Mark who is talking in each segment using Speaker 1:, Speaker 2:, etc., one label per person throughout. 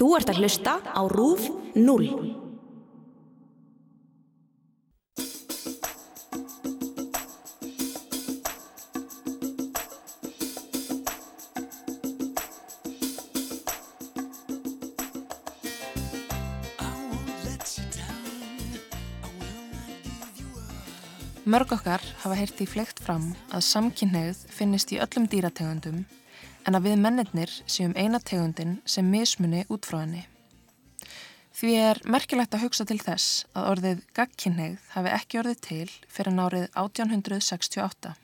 Speaker 1: Þú ert að hlusta á RÚF 0.
Speaker 2: Mörg okkar hafa heyrti flegt fram að samkynneið finnist í öllum dýrategundum en að við mennirnir séum eina tegundin sem mismunni út frá henni. Því er merkilegt að hugsa til þess að orðið gagkynneið hafi ekki orðið til fyrir nárið 1868.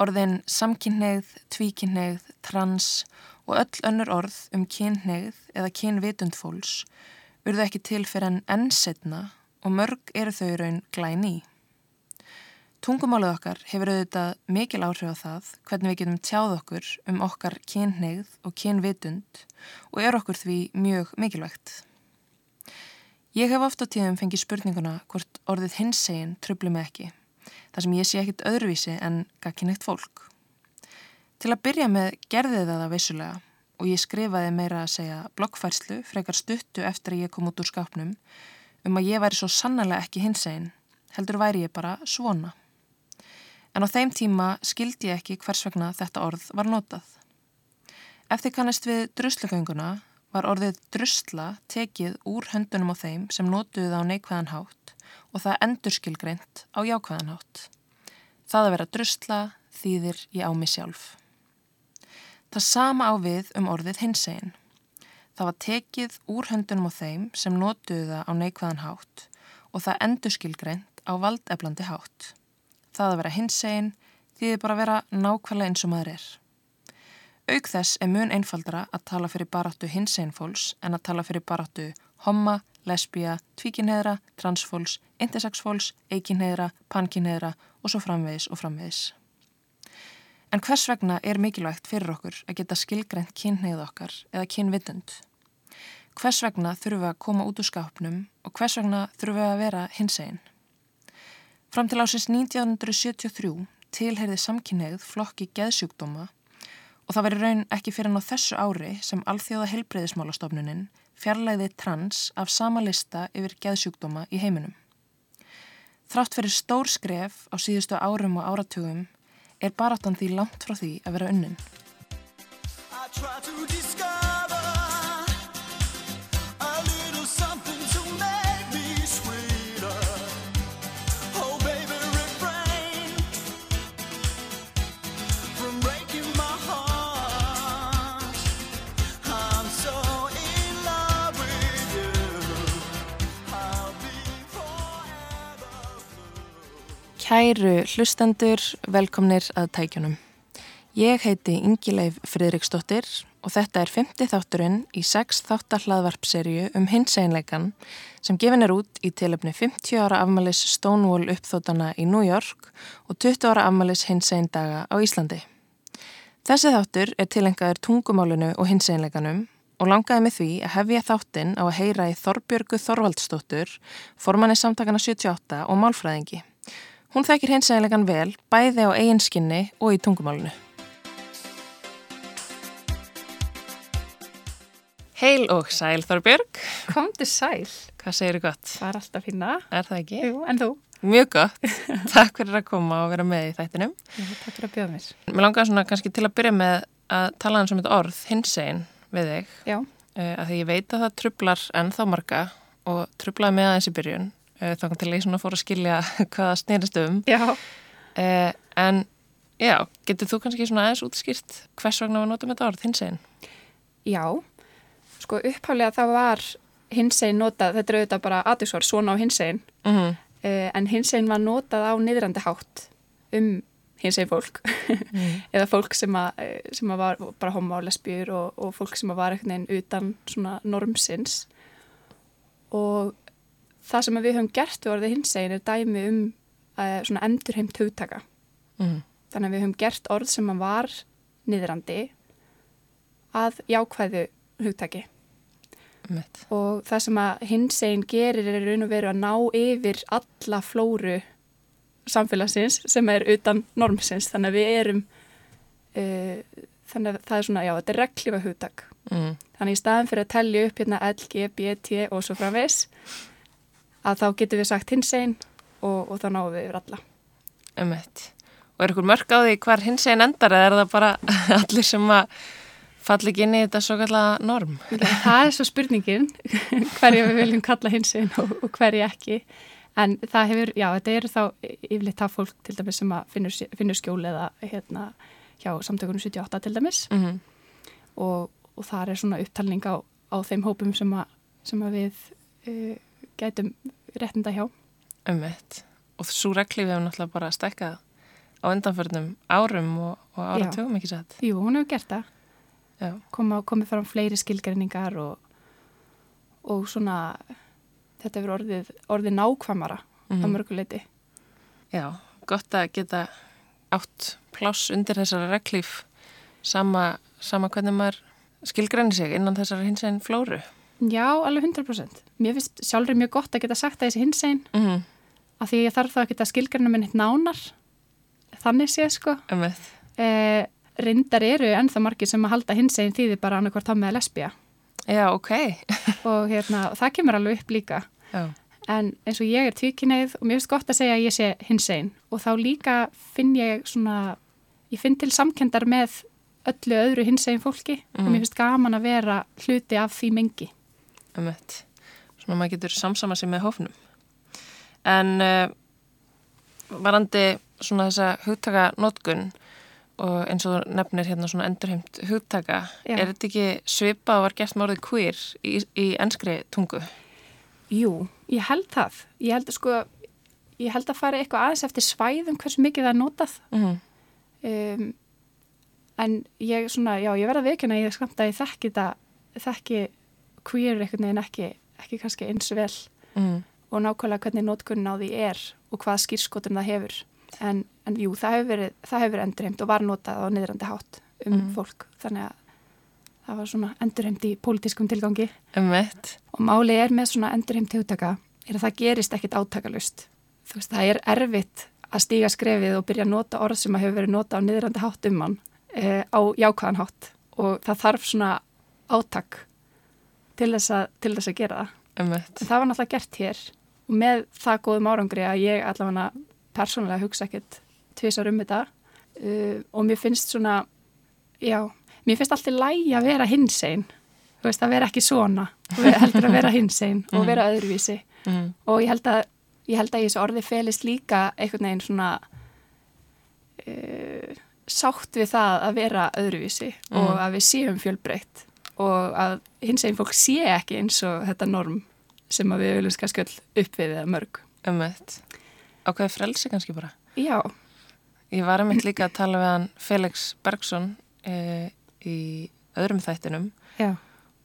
Speaker 2: Orðin samkynneið, tvíkynneið, trans og öll önnur orð um kynneið eða kynvitundfóls urðu ekki til fyrir en ennsetna og mörg eru þau raun glæni í. Tungumálið okkar hefur auðvitað mikil áhrif á það hvernig við getum tjáð okkur um okkar kynneigð og kynvitund og er okkur því mjög mikilvægt. Ég hef oft á tíðum fengið spurninguna hvort orðið hinsegin tröflu mig ekki, þar sem ég sé ekkit öðruvísi en gagkinneitt fólk. Til að byrja með gerði það það vissulega og ég skrifaði meira að segja blokkfærslu frekar stuttu eftir að ég kom út úr skápnum um að ég væri svo sannlega ekki hinsegin, heldur væri ég bara svona en á þeim tíma skildi ég ekki hvers vegna þetta orð var notað. Eftir kannast við druslugönguna var orðið drusla tekið úr höndunum á þeim sem notuði það á neikvæðan hátt og það endurskilgreint á jákvæðan hátt. Það að vera drusla þýðir ég á mig sjálf. Það sama á við um orðið hinsegin. Það var tekið úr höndunum á þeim sem notuði það á neikvæðan hátt og það endurskilgreint á valdeflandi hátt. Það að vera hinsegin þýðir bara að vera nákvæmlega eins og maður er. Auk þess er mun einfaldra að tala fyrir baráttu hinsegin fólks en að tala fyrir baráttu homma, lesbija, tvíkinheðra, transfólks, intersex-fólks, eikinheðra, pankinheðra og svo framvegis og framvegis. En hvers vegna er mikilvægt fyrir okkur að geta skilgreint kynneið okkar eða kynvitund? Hvers vegna þurfum við að koma út úr skápnum og hvers vegna þurfum við að vera hinsegin? Fram til ásins 1973 tilherði samkynneið flokki geðsjúkdóma og það veri raun ekki fyrir ná þessu ári sem alþjóða helbreyðismálastofnunin fjarlæði trans af sama lista yfir geðsjúkdóma í heiminum. Þrátt fyrir stór skref á síðustu árum og áratugum er baráttan því langt frá því að vera unnin. Kæru hlustendur, velkomnir að tækjunum. Ég heiti Ingileif Fridriksdóttir og þetta er 50 þátturinn í 6 þáttahlaðvarpserju um hinseinleikan sem gefin er út í tilöfni 50 ára afmælis Stonewall uppþótana í New York og 20 ára afmælis hinseindaga á Íslandi. Þessi þáttur er tilengaður tungumálunu og hinseinleikanum og langaði með því að hefja þáttinn á að heyra í Þorbjörgu Þorvaldsdóttur, formanni samtakana 78 og málfræðingi. Hún þekkir hinsæðilegan vel, bæði á eiginskinni og í tungumálunu. Heil og sæl Þorbjörg.
Speaker 3: Komdu sæl.
Speaker 2: Hvað segir þið gott?
Speaker 3: Það er alltaf finna.
Speaker 2: Er það ekki?
Speaker 3: Jú, en þú?
Speaker 2: Mjög gott. Takk fyrir að koma og vera með í þættinum.
Speaker 3: Já, takk fyrir að bjóða mér.
Speaker 2: Mér langar svona kannski til að byrja með að tala hans um þetta orð, hinsæðin, við þig.
Speaker 3: Já.
Speaker 2: Uh, að því ég veit að það trublar ennþá marga og trublaði með aðeins í byrjun Eh, kom til að ég svona fór að skilja hvaða snýrist um.
Speaker 3: Já.
Speaker 2: Eh, en já, getur þú kannski svona aðeins útskýrt hvers vegna við notum þetta orð, hinsegin?
Speaker 3: Já, sko upphálega það var hinsegin notað, þetta er auðvitað bara aðeinsvar, svona á hinsegin,
Speaker 2: mm -hmm.
Speaker 3: eh, en hinsegin var notað á niðrandi hátt um hinsegin fólk mm. eða fólk sem að, sem að var bara homo og lesbjur og, og fólk sem að var eitthvað utan svona normsins og það sem við höfum gert við orðið hinsegin er dæmi um uh, svona endurheimt hugtaka mm. þannig að við höfum gert orð sem að var niðrandi að jákvæðu hugtaki
Speaker 2: Mitt.
Speaker 3: og það sem að hinsegin gerir er raun og veru að ná yfir alla flóru samfélagsins sem er utan normsins þannig að við erum uh, þannig að það er svona, já, þetta er reglífa hugtak
Speaker 2: Mm.
Speaker 3: Þannig í staðin fyrir að tellja upp hérna L, G, B, T og svo framvegs að þá getum við sagt hins einn og, og þá náum við yfir alla.
Speaker 2: Emmett. Og er ykkur mörg á því hvar hins einn endar eða er það bara allir sem að falli ekki inn í þetta svo kallega norm?
Speaker 3: Það er svo spurningin hverja við viljum kalla hins einn og, og hverja ekki. En það hefur, já, þetta eru þá yfirleitt það fólk til dæmis sem að finnur, finnur skjól eða hérna hjá samtökunum 78 til dæmis
Speaker 2: Mm -hmm.
Speaker 3: og, og það er svona upptalning á, á þeim hópum sem að, sem að við uh, gætum réttinda hjá.
Speaker 2: Emmett. Og svo reglífi hefur náttúrulega bara stækkað á undanförnum árum og, og áratugum ekki satt.
Speaker 3: Jú, hún hefur gert það.
Speaker 2: Já.
Speaker 3: Koma, komið fram fleiri skilgreiningar og, og svona þetta hefur orðið, orðið nákvæmara
Speaker 2: Mhm.
Speaker 3: á mörguleiti.
Speaker 2: Já, gott að geta átt pláss undir þessara reglíf sama, sama hvernig maður skilgrænir sig innan þessara hins einn flóru.
Speaker 3: Já, alveg 100%. Mér finnst sjálfur mjög gott að geta sagt að þessi hins einn
Speaker 2: Mm -hmm.
Speaker 3: af því ég þarf þá að geta skilgreina minn hitt nánar þannig sé sko. Eh, reyndar eru ennþá margir sem að halda hins einn þýði bara annarkvort þá með lesbija
Speaker 2: Já, ok.
Speaker 3: og hérna, og það kemur alveg upp líka.
Speaker 2: Já.
Speaker 3: En eins og ég er tvíkineið og mér finnst gott að segja að ég sé hins einn og þá líka finn ég svona, ég finn til samkendar með öllu öðru hins einn fólki og
Speaker 2: Mhm.
Speaker 3: mér finnst gaman að vera hluti af því mengi.
Speaker 2: Emmett. Svona maður getur samsama sig með hófnum. En uh, varandi svona þessa hugtaka nótkun og eins og nefnir hérna svona endurheimt hugtaka,
Speaker 3: Já.
Speaker 2: er þetta ekki svipað og var gert með orðið queer í, í enskri tungu?
Speaker 3: Jú, ég held það. Ég held, sko, ég held að fara eitthvað aðeins eftir svæðum hversu mikið það er notað.
Speaker 2: Mm
Speaker 3: Um, en ég, svona, já, ég verða veikina ég skamt að ég þekki það, þekki queer einhvern veginn ekki, ekki kannski eins vel
Speaker 2: -hmm.
Speaker 3: og nákvæmlega hvernig notkunnin á því er og hvað skýrskotum það hefur. En, en jú, það hefur verið, verið endurheimt og var notað á niðrandi hátt um
Speaker 2: Mhm.
Speaker 3: fólk. Þannig að það var svona endurheimt í pólitískum tilgangi.
Speaker 2: Emmett.
Speaker 3: Og máli er með svona endurheimt hugtaka er að það gerist ekkit átakalust. Þú veist, það er erfitt að stíga skrefið og byrja að nota orð sem að hefur verið nota á niðrandi hátt um hann e, á jákvæðan hátt og það þarf svona átak til þess að, til þess að gera það. En það var náttúrulega gert hér og með það góðum árangri að ég allavega persónulega hugsa ekkert tvisar um þetta uh, og mér finnst svona, já, mér finnst alltaf lægi að vera hinsegin, þú veist, að vera ekki svona, og heldur að vera hinsegin og vera öðruvísi
Speaker 2: Mm.
Speaker 3: og ég held að, ég held að í þessu orði felist líka einhvern veginn svona uh, sátt við það að vera öðruvísi og
Speaker 2: Mhm.
Speaker 3: að við séum fjölbreytt og að hinsegin fólk sé ekki eins og þetta norm sem að við viljum kannski öll upp við eða mörg.
Speaker 2: Emmett. Ákveði frelsi kannski bara.
Speaker 3: Já,
Speaker 2: Ég var einmitt líka að tala við hann Felix Bergson e, í öðrum þættinum
Speaker 3: já,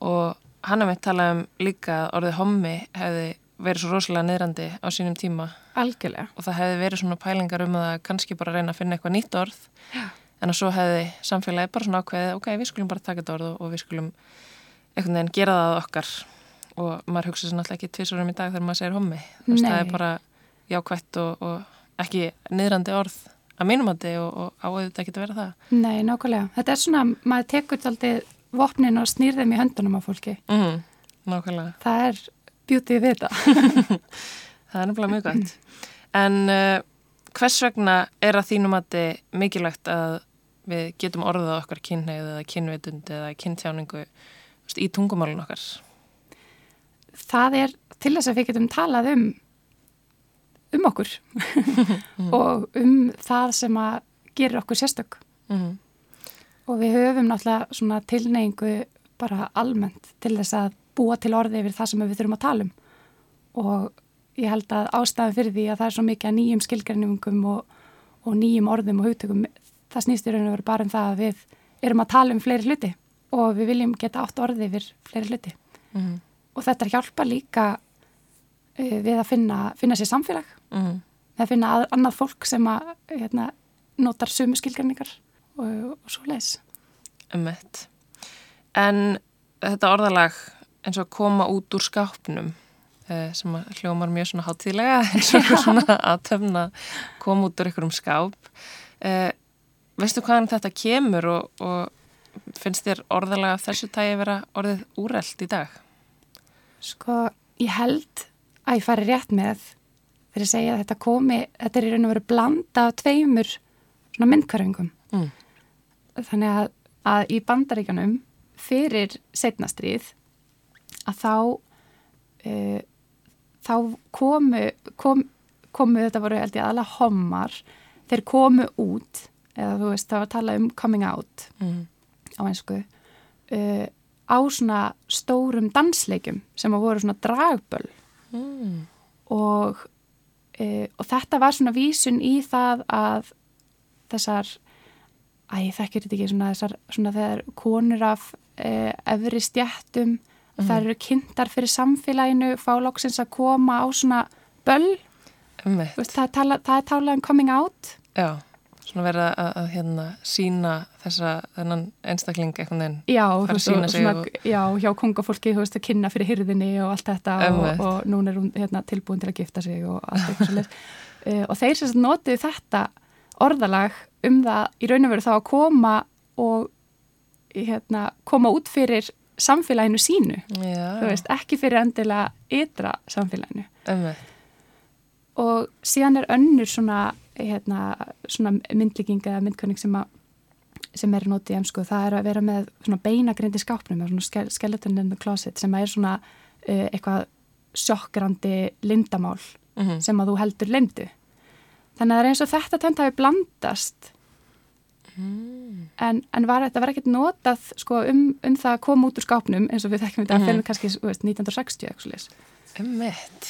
Speaker 2: og hann einmitt talaði um líka að orðið hommi hefði verið svo rosalega niðrandi á sínum tíma
Speaker 3: algjörlega.
Speaker 2: og það hefði verið svona pælingar um að kannski bara reyna að finna eitthvað nýtt orð Já. En að svo hefði samfélagi bara svona ákveðið ok, við skulum bara taka þetta orð og, og við skulum einhvern veginn gera það okkar og maður hugsa sér náttúrulega ekki tvisarum í dag þegar maður segir hommi Þú veist, það er bara jákvætt og, og ekki niðrandi orð að mínum andi og, og áauðvitað ekki að vera það
Speaker 3: Nei, nákvæmlega. Þetta er svona, maður tekur aldrei vopnin og snýr þeim í höndunum á fólki.
Speaker 2: mm, Nákvæmlega
Speaker 3: Það er bjútið við þetta.
Speaker 2: Það er nefnilega mjög gott. En uh, hvers vegna er að þínum að þið mikilvægt að við getum orðað okkar kynneið eða kynvitund eða kynntjáningu í tungumálun okkar?
Speaker 3: það er til þess að við getum talað um um okkur og um það sem að gerir okkur sérstök
Speaker 2: Mm.
Speaker 3: og við höfum náttúrulega svona tilneyingu bara almennt til þess að búa til orði yfir það sem við þurfum að tala um og ég held að ástæðan fyrir því að það er svo mikið að nýjum skilgreiningum og, og nýjum orðum og hugtökum það snýst í raun og veru bara um það að við erum að tala um fleiri hluti og við viljum geta átt orði yfir fleiri hluti
Speaker 2: Mm.
Speaker 3: og þetta hjálpa líka uh, við að finna, finna sér samfélag
Speaker 2: Mm.
Speaker 3: með að finna að, annað fólk sem að hérna, notar sömu skilgreiningar og, og svo leis
Speaker 2: Emmett. En þetta orðalag eins og koma út úr skápnum eh, sem að hljómar mjög svona hátíðlega eins og svona að töfna koma út úr einhverjum skáp. Veistu hvaðan þetta kemur og, og finnst þér orðalega af þessu tægi vera orðið úreld í dag?
Speaker 3: Sko, ég held að ég fari rétt með þegar ég segja að þetta komi, þetta er í raun og veru blanda af tveimur svona myndkvarfingum.
Speaker 2: Mm.
Speaker 3: Þannig að, að í bandaríkanum fyrir setnastrið að þá uh, þá komu kom, komu, þetta voru held ég aðalega homar, þeir komu út eða þú veist, það var að tala um coming out
Speaker 2: Mm.
Speaker 3: á einsku uh, á svona stórum dansleikum sem að voru svona dragböll
Speaker 2: Mm.
Speaker 3: og, uh, og þetta var svona vísun í það að þessar æ, ég þekkir þetta ekki svona þessar svona þegar konur af uh, efri stjættum mm. þær eru kynntar fyrir samfélaginu fá lóksins að koma á svona böll,
Speaker 2: Einmitt.
Speaker 3: Þú veist, það, er tala, það er talað um coming out
Speaker 2: Já, svona verið að, að hérna sína þessa, þennan einstakling veginn.
Speaker 3: Já,
Speaker 2: Fara að
Speaker 3: og
Speaker 2: sig og-
Speaker 3: já, hjá kongafólki, þú veist, að kynna fyrir hyrðinni og allt þetta og, og núna er hún hérna, tilbúin til að gifta sig og allt eitthvað svolítið. uh, og þeir sem notuðu þetta orðalag um það í raun og veru þá að koma og hérna, koma út fyrir samfélaginu sínu,
Speaker 2: Já,
Speaker 3: þú veist, ekki fyrir endilega ytra samfélaginu.
Speaker 2: Einmitt.
Speaker 3: Og síðan er önnur svona, hérna, svona myndlíking eða myndkönning sem sem er notið í emsku, það er að vera með svona beinagrindi skápnum, svona ske- skeleton in the closet sem er svona uh, eitthvað sjokkrandi lindamál
Speaker 2: Mm
Speaker 3: sem að þú heldur lindu. Þannig að það er eins og þetta tönd hafi blandast en, en var, þetta var ekkert notað sko, um, um það að koma út úr skápnum eins og við þekkjum þetta mm
Speaker 2: Mhm.
Speaker 3: fyrir kannski veist, 1960 eitthvað svoleiðis.
Speaker 2: Einmitt.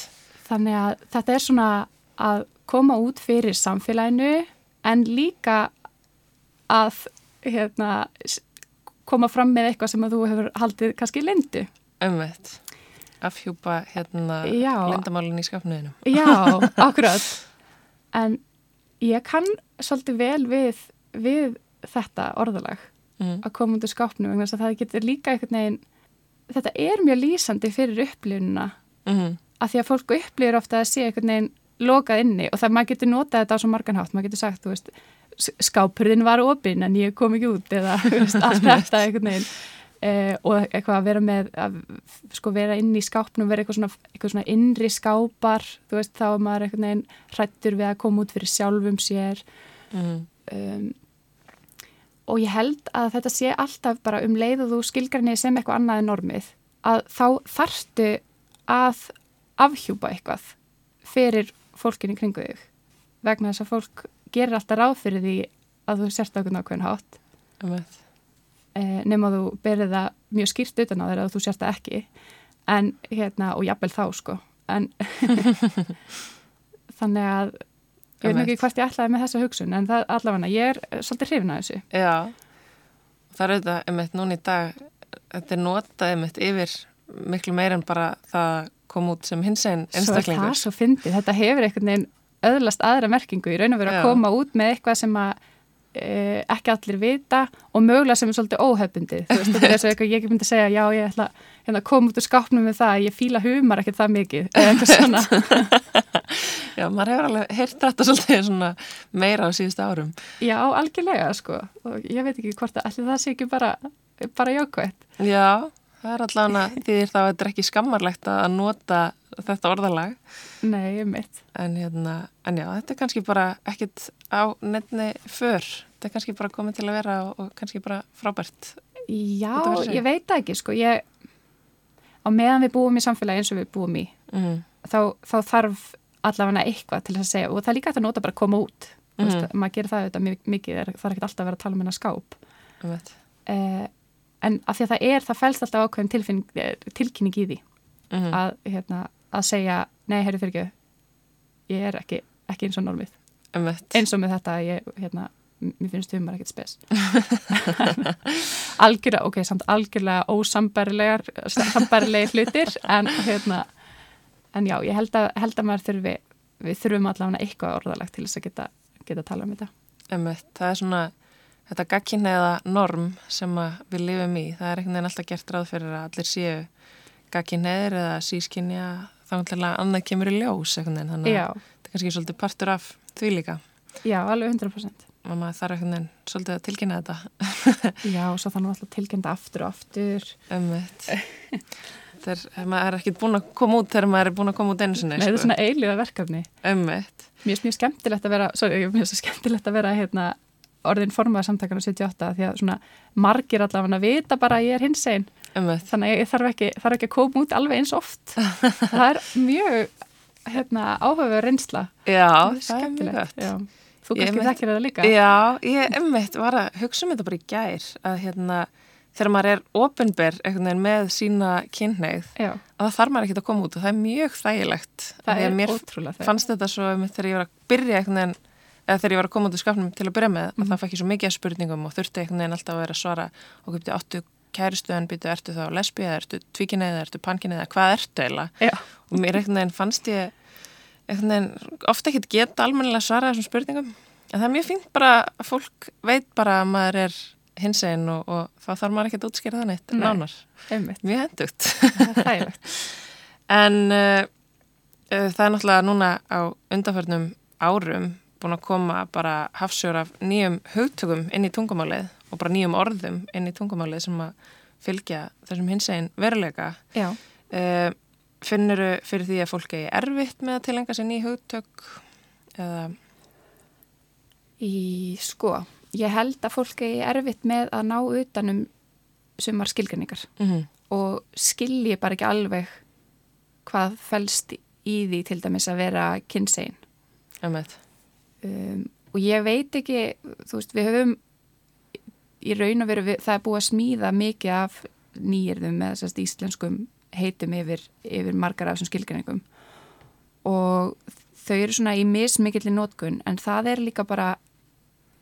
Speaker 3: Þannig að þetta er svona að koma út fyrir samfélaginu en líka að hérna, koma fram með eitthvað sem að þú hefur haldið kannski lindu.
Speaker 2: Einmitt. Afhjúpa hérna lindamálun í skapnuðinu.
Speaker 3: Já, akkurat. En ég kann svolítið vel við, við þetta orðalag
Speaker 2: Mm.
Speaker 3: að koma út úr skápnum vegna þess að það getur líka einhvern veginn, þetta er mjög lýsandi fyrir upplifununa
Speaker 2: Mm.
Speaker 3: að því að fólk upplifir ofta að sé einhvern veginn lokað inni og það maður getur notað þetta á svo margan hátt, maður getur sagt, þú veist, s- skápurðin var opinn en ég kom ekki út eða veist, allt þetta einhvern veginn. Eh, og eitthvað að vera með, að sko vera inn í skápnum, vera eitthvað svona, eitthvað svona innri skápar, þú veist, þá er maður einhvern veginn hrættur við að koma út fyrir sjálfum sér.
Speaker 2: Mm.
Speaker 3: um, og ég held að þetta sé alltaf bara um leið og þú skilgarnið sem eitthvað annað en normið að þá þarftu að afhjúpa eitthvað fyrir fólkinni kringu þig? Vegna þess að fólk gerir alltaf ráð fyrir því að þú sért okkur nákvæmlega hátt. Eh, nema þú berið það mjög skýrt utan á þér að þú sért það ekki. En hérna, og jafnvel þá sko. En þannig að ég veit ekki hvort ég ætlaði með þessa hugsun en það allavega, ég er eh, svolítið hrifin að þessu.
Speaker 2: Já, það er auðvitað, einmitt, núna í dag, þetta er notað einmitt yfir miklu meir en bara það að koma út sem hins einn
Speaker 3: Svo er það
Speaker 2: einstaklingur.
Speaker 3: svo fyndið, þetta hefur einhvern veginn öðlast aðra merkingu í raun og veru að koma út með eitthvað sem að e, ekki allir vita og mögulega sem er svolítið óhefbundið þú veist, þetta er að eitthvað, ég ekki myndi að segja já, ég ætla hérna, að koma út úr skápnum með það að ég fíla humar ekkert það mikið eða eitthvað svona.
Speaker 2: Já, maður hefur alveg heyrt þetta svolítið svona meira á síðustu árum.
Speaker 3: já, algjörlega, sko. Og ég veit ekki hvort að allir það sé ekki bara bara jákvætt.
Speaker 2: Já, það er allavega því þá að þetta er ekki skammarlegt að nota þetta orðalag.
Speaker 3: Nei, mitt
Speaker 2: En, hérna, en já, þetta er kannski bara ekkit á nefni för. Þetta er kannski bara komið til að vera og, og kannski bara frábært.
Speaker 3: Já, ég veit það ekki, sko ég, á meðan við búum í samfélagi eins og við búum í
Speaker 2: Mm.
Speaker 3: þá, þá þarf allavega eitthvað til að segja og það er líka hægt að nota bara að koma út mm veist, maður gerir það auðvitað mi- mikið er, það er ekkert alltaf að vera að tala um hennar skáp
Speaker 2: Einmitt.
Speaker 3: eh, en af því að það er, það fælst alltaf ákveðin eh, tilkynning í því
Speaker 2: Mhm.
Speaker 3: að, hérna, að segja nei, heyrðu fyrir ekki ég er ekki, ekki eins og normið eins og með þetta að ég, hérna mér finnst humar ekkert spes algjörlega, ok, samt algjörlega ósambærilegar sambærilegi hlutir en hérna en já, ég held að, held að maður þurfi við þurfum allavega eitthvað orðalagt til þess að geta, geta tala um þetta
Speaker 2: Einmitt. Það er svona þetta gagkinneiða norm sem að við lifum í. Það er einhvern veginn alltaf gert ráð fyrir að allir séu gagkinneiðir eða sískinja þá að annað kemur í ljós einhvern veginn. Þannig að þetta er kannski svolítið partur af því líka.
Speaker 3: já, alveg 100%
Speaker 2: maður þarf einhvern veginn svolítið að tilkynna þetta
Speaker 3: Já, og svo þannig alltaf tilkynna aftur og aftur
Speaker 2: ummitt þegar maður er ekki búin að koma út þegar maður er búin að koma út einu sinni
Speaker 3: Nei, þetta er svona eiliga verkefni
Speaker 2: ummitt
Speaker 3: Mér finnst mjög skemmtilegt að vera sorry, mér finnst skemmtilegt að vera hérna, orðin formaða samtakana 78 því að svona margir allavega vita bara að ég er hins einn þannig að ég þarf ekki, þarf ekki að koma út alveg eins oft. Það er mjög hérna, áhugaverð reynsla.
Speaker 2: Já,
Speaker 3: Það
Speaker 2: er mjög
Speaker 3: Já. Þú kannski þekkir það líka.
Speaker 2: Já, ég ummitt var að hugsa um þetta bara í gær að hérna þegar maður er ofinber með sína að það þarf maður ekki að koma út og það er mjög þægilegt.
Speaker 3: Það er
Speaker 2: mér
Speaker 3: ótrúlega þegar
Speaker 2: fannst þetta svo þegar ég var að byrja veginn eða þegar ég var að koma út úr skapnum til að byrja með
Speaker 3: Mhm.
Speaker 2: að það fekk ég svo mikið af spurningum og þurfti einhvern veginn alltaf að vera að svara og uppti áttu kæristu en byrju ertu þá lesbi eða ertu tvíkinni eða ertu pankinni eða hvað ertu
Speaker 3: Já,
Speaker 2: og mér einhvern veginn fannst ég einhvern veginn ofta ekkert geta almennilega svara þessum spurningum. En það er mjög fínt bara að fólk veit bara að maður er hins einn og, og þá þarf maður ekkert að útskýra það neitt
Speaker 3: Nei.
Speaker 2: nánar,
Speaker 3: einmitt,
Speaker 2: mjög hendugt
Speaker 3: það
Speaker 2: En uh, uh, það er náttúrulega núna á undanförnum árum búin að koma bara hafsjór af nýjum hugtökum inn í tungumálið og bara nýjum orðum inn í tungumálið sem að fylgja þessum hinsegin veruleika.
Speaker 3: Já,
Speaker 2: Uh, finnuru fyrir því að fólk er erfitt með að tilenga sér ný hugtök eða,
Speaker 3: í sko ég held að fólki er erfitt með að ná utanum sumar skilgrinningar
Speaker 2: mm
Speaker 3: og skilji bara ekki alveg hvað fælst í því til dæmis að vera kynsegin
Speaker 2: emmett.
Speaker 3: Um, og ég veit ekki þú veist, við höfum í raun og veru, við, það er búið að smíða mikið af nýjirðum með þessast íslenskum heitum yfir, yfir margar af þessum skilgreiningum. Og þau eru svona í mismikilli nótkun en það er líka bara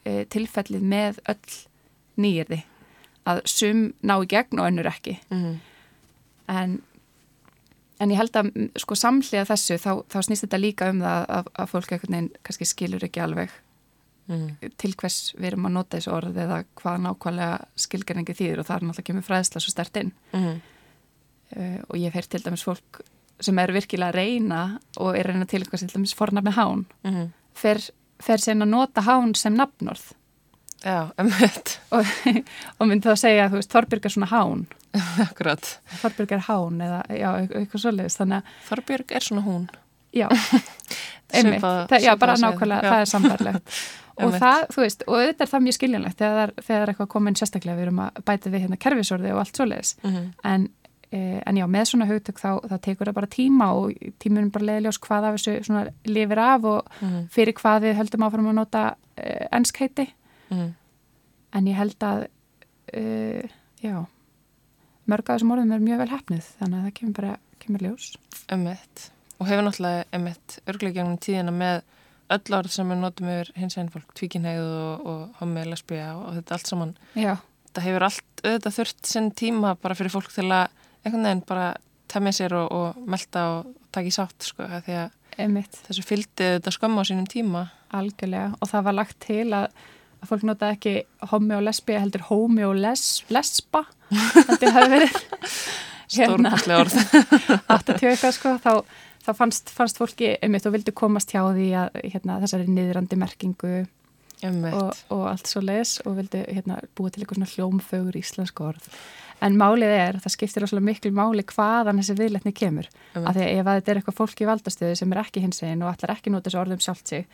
Speaker 3: e, tilfellið með öll nýjirði að sum ná í gegn og önnur ekki.
Speaker 2: Mm
Speaker 3: en, en ég held að m, sko samhliða þessu þá, þá snýst þetta líka um það að, að fólk einhvern veginn kannski skilur ekki alveg
Speaker 2: -hmm.
Speaker 3: til hvers við erum að nota þessu orð eða hvað nákvæmlega skilgeringi þýðir og það er náttúrulega kemur fræðsla svo stert inn.
Speaker 2: Mm.
Speaker 3: Uh, og ég heyrt til dæmis fólk sem er virkilega að reyna og er að reyna til eitthvað til dæmis fornafni hán
Speaker 2: -hmm.
Speaker 3: fer, fer sen að nota hán sem nafnorð.
Speaker 2: Já,
Speaker 3: og, og myndi þá segja þú veist, Þorbjörg er svona hán
Speaker 2: Akkurat.
Speaker 3: Þorbjörg er hán eða já, eitthvað þannig að
Speaker 2: Þorbjörg er svona hún.
Speaker 3: Já, einmitt, það, já, bara nákvæmlega,
Speaker 2: já.
Speaker 3: það er samverlegt og það, þú veist, og þetta er það mjög skiljanlegt þegar, það er- eitthvað komin sérstaklega við erum að bæta við hérna kerfisorði og allt svoleiðis.
Speaker 2: Mm
Speaker 3: en, e, en já, með svona hugtök þá, þá tekur það bara tíma og tímunum bara leiðiljós hvað af þessu svona lifir af og
Speaker 2: -hmm.
Speaker 3: fyrir hvað við höldum áfram að nota e, enskeiti,
Speaker 2: Mm
Speaker 3: en ég held að e, já mörg af þessum orðum er mjög vel hefnið þannig að það kemur bara, kemur ljós
Speaker 2: Emmett. Og hefur náttúrulega emmett örglega gegnum tíðina með öll orð sem við notum yfir hins einn fólk, tvíkinhegð og, og homi, lesbija og, og þetta allt saman.
Speaker 3: Já,
Speaker 2: Það hefur allt auðvitað þurft sinn tíma bara fyrir fólk til að einhvern veginn bara temja sér og, og melda og taka í sátt sko. Því að
Speaker 3: einmitt
Speaker 2: þessu fylgdi þetta skömmu á sínum tíma.
Speaker 3: Algjörlega og það var lagt til að, að fólk nota ekki homi og lesbi heldur homi og les, lesba þetta hafi verið Hérna.
Speaker 2: Stórkostlega orð.
Speaker 3: 80 eitthvað sko þá, þá fannst, fannst fólki einmitt og vildi komast hjá því að hérna, þessari niðrandi merkingu og, og allt svo les og vildi hérna, búa til eitthvað svona hljómfögur íslensk orð en málið er, það skiptir rosalega miklu máli hvaðan þessi viðletni kemur
Speaker 2: Einmitt.
Speaker 3: af því að ef þetta er eitthvað fólk í valdastöðu sem er ekki hins einn og allar ekki nota þessu orðum sjálft sig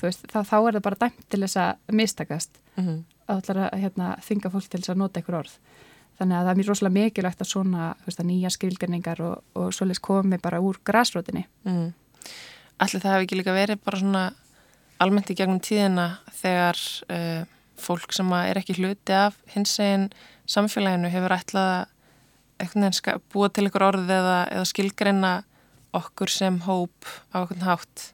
Speaker 3: veist, þá, þá er það bara dæmt til þess að mistakast.
Speaker 2: Mm
Speaker 3: að allar að hérna, þinga fólk til þess að nota einhver orð. Þannig að það er mjög rosalega mikilvægt að svona veist, að nýja skilgarningar og, og svoleiðis komi bara úr grasrótinni.
Speaker 2: Mm. Allir það hefði ekki líka verið bara svona almennt í gegnum tíðina þegar uh, fólk sem er ekki hluti af hins eginn samfélaginu hefur ætlað að búa til ykkur orð eða, eða skilgreina okkur sem hóp á einhvern hátt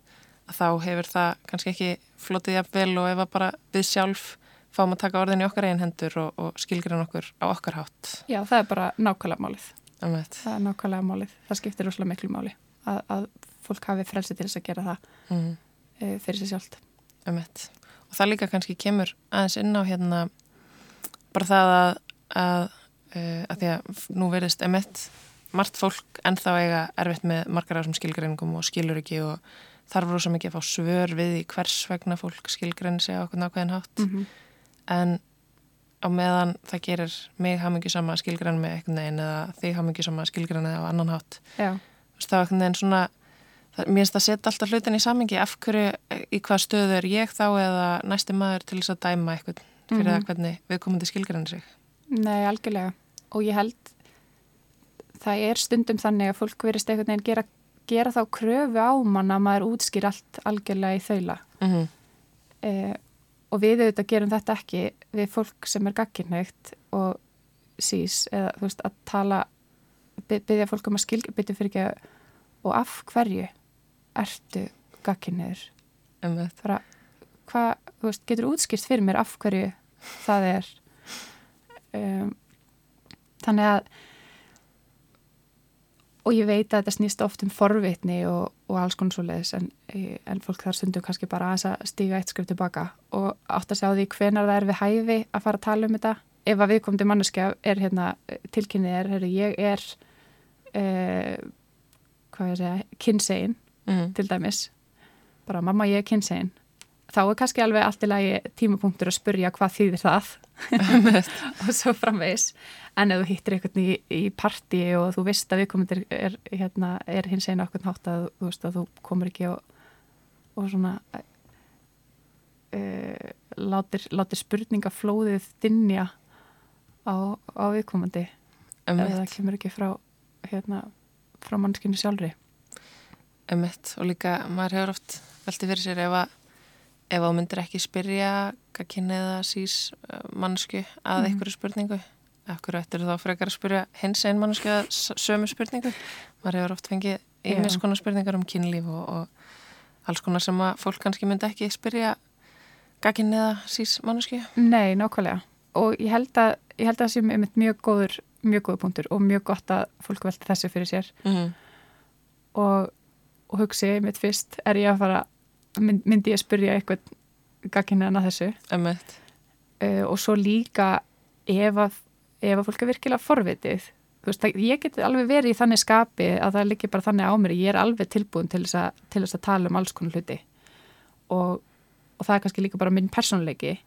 Speaker 2: þá hefur það kannski ekki flotið jafnvel og ef að bara við sjálf fáum að taka orðin í okkar eigin hendur og, og skilgreina okkur á okkar hátt.
Speaker 3: Já, það er bara nákvæmlega málið
Speaker 2: Alveg.
Speaker 3: það er nákvæmlega málið, það skiptir rosalega miklu máli að, að fólk hafi frelsi til þess að gera það
Speaker 2: Mm.
Speaker 3: e, fyrir sig sjálft
Speaker 2: Emmett. Og það líka kannski kemur aðeins inn á hérna bara það að, að, uh, að því að nú verðist emmett margt fólk ennþá eiga erfitt með margar ásum skilgreiningum og skilur ekki og þarf rosa mikið að fá svör við í hvers vegna fólk skilgrenni sig á okkur nákvæðin hátt.
Speaker 3: Mm -hmm.
Speaker 2: en á meðan það gerir mig hamingi sama skilgrenni með eitthvað neginn eða þig hamingi sama skilgrenni á annan hátt.
Speaker 3: Já,
Speaker 2: það er eitthvað neginn svona það, mér finnst að setja alltaf hlutin í samingi af hverju, í hvað stöðu er ég þá eða næsti maður til þess að dæma eitthvað fyrir
Speaker 3: Mhm.
Speaker 2: það hvernig viðkomandi skilgrenni sig.
Speaker 3: Nei, algjörlega. Og ég held það er stundum þannig að fólk verist einhvern veginn gera, gera þá kröfu á mann að maður útskýr allt algjörlega í þaula.
Speaker 2: Mm -hmm.
Speaker 3: eh, og við auðvitað gerum þetta ekki við fólk sem er gagkinnægt og sís eða þú veist að tala by- byggja fólk um að skilja byggja fyrir ekki og af hverju ertu gagkinnægur bara hvað, þú veist, getur útskýrt fyrir mér af hverju það er? Um, þannig að og ég veit að þetta snýst oft um forvitni og, og alls konar svo leiðis en, en fólk þar stundum kannski bara að stíga eitt skrif tilbaka og átt að sjá því hvenar það er við hæfi að fara að tala um þetta. Ef að viðkomandi manneskja er hérna tilkynnið er, heyrðu, ég er uh, hvað ég segja, kynsegin
Speaker 2: mm.
Speaker 3: til dæmis. Bara mamma ég er kynsegin. Þá er kannski alveg allt í lagi tímapunktur að spurja hvað þýðir það. Og svo framvegis en ef þú hittir einhvern í, í partí og þú veist að viðkomendir er, hérna, er hins einu okkur nátt að þú veist að þú komur ekki og, og svona uh, látir, látir spurningaflóðið dinja á, á viðkomandi. Ef það kemur ekki frá hérna, frá mannskinu sjálfri.
Speaker 2: Emmett og líka maður hefur oft veltið fyrir sér ef að ef þú myndir ekki spyrja hvað kynni eða sís mannsku að
Speaker 3: Mhm.
Speaker 2: einhverju spurningu hverju ættir þá frekar að spyrja hins s- sömu spurningu? Maður hefur oft fengið
Speaker 3: Já.
Speaker 2: konar spurningar um kynlíf og, og alls konar sem að fólk kannski myndi ekki spyrja kynni eða sís mannsku
Speaker 3: Nei, nákvæmlega. Og ég held að, ég held að það sé einmitt mjög góður mjög góður punktur og mjög gott að fólk velti þessu fyrir sér.
Speaker 2: Mm -hmm.
Speaker 3: og, og hugsi mitt fyrst er ég að fara mynd, myndi ég að spyrja eitthvað gagginniðan að þessu?
Speaker 2: Emmett
Speaker 3: uh, og svo líka ef að, ef að fólk er virkilega forvitið. Veist, ég get alveg verið í þannig skapi að það liggi bara þannig á mér ég er alveg tilbúin til þess að, til þess að tala um alls konar hluti. Og, og það er kannski líka bara minn persónleiki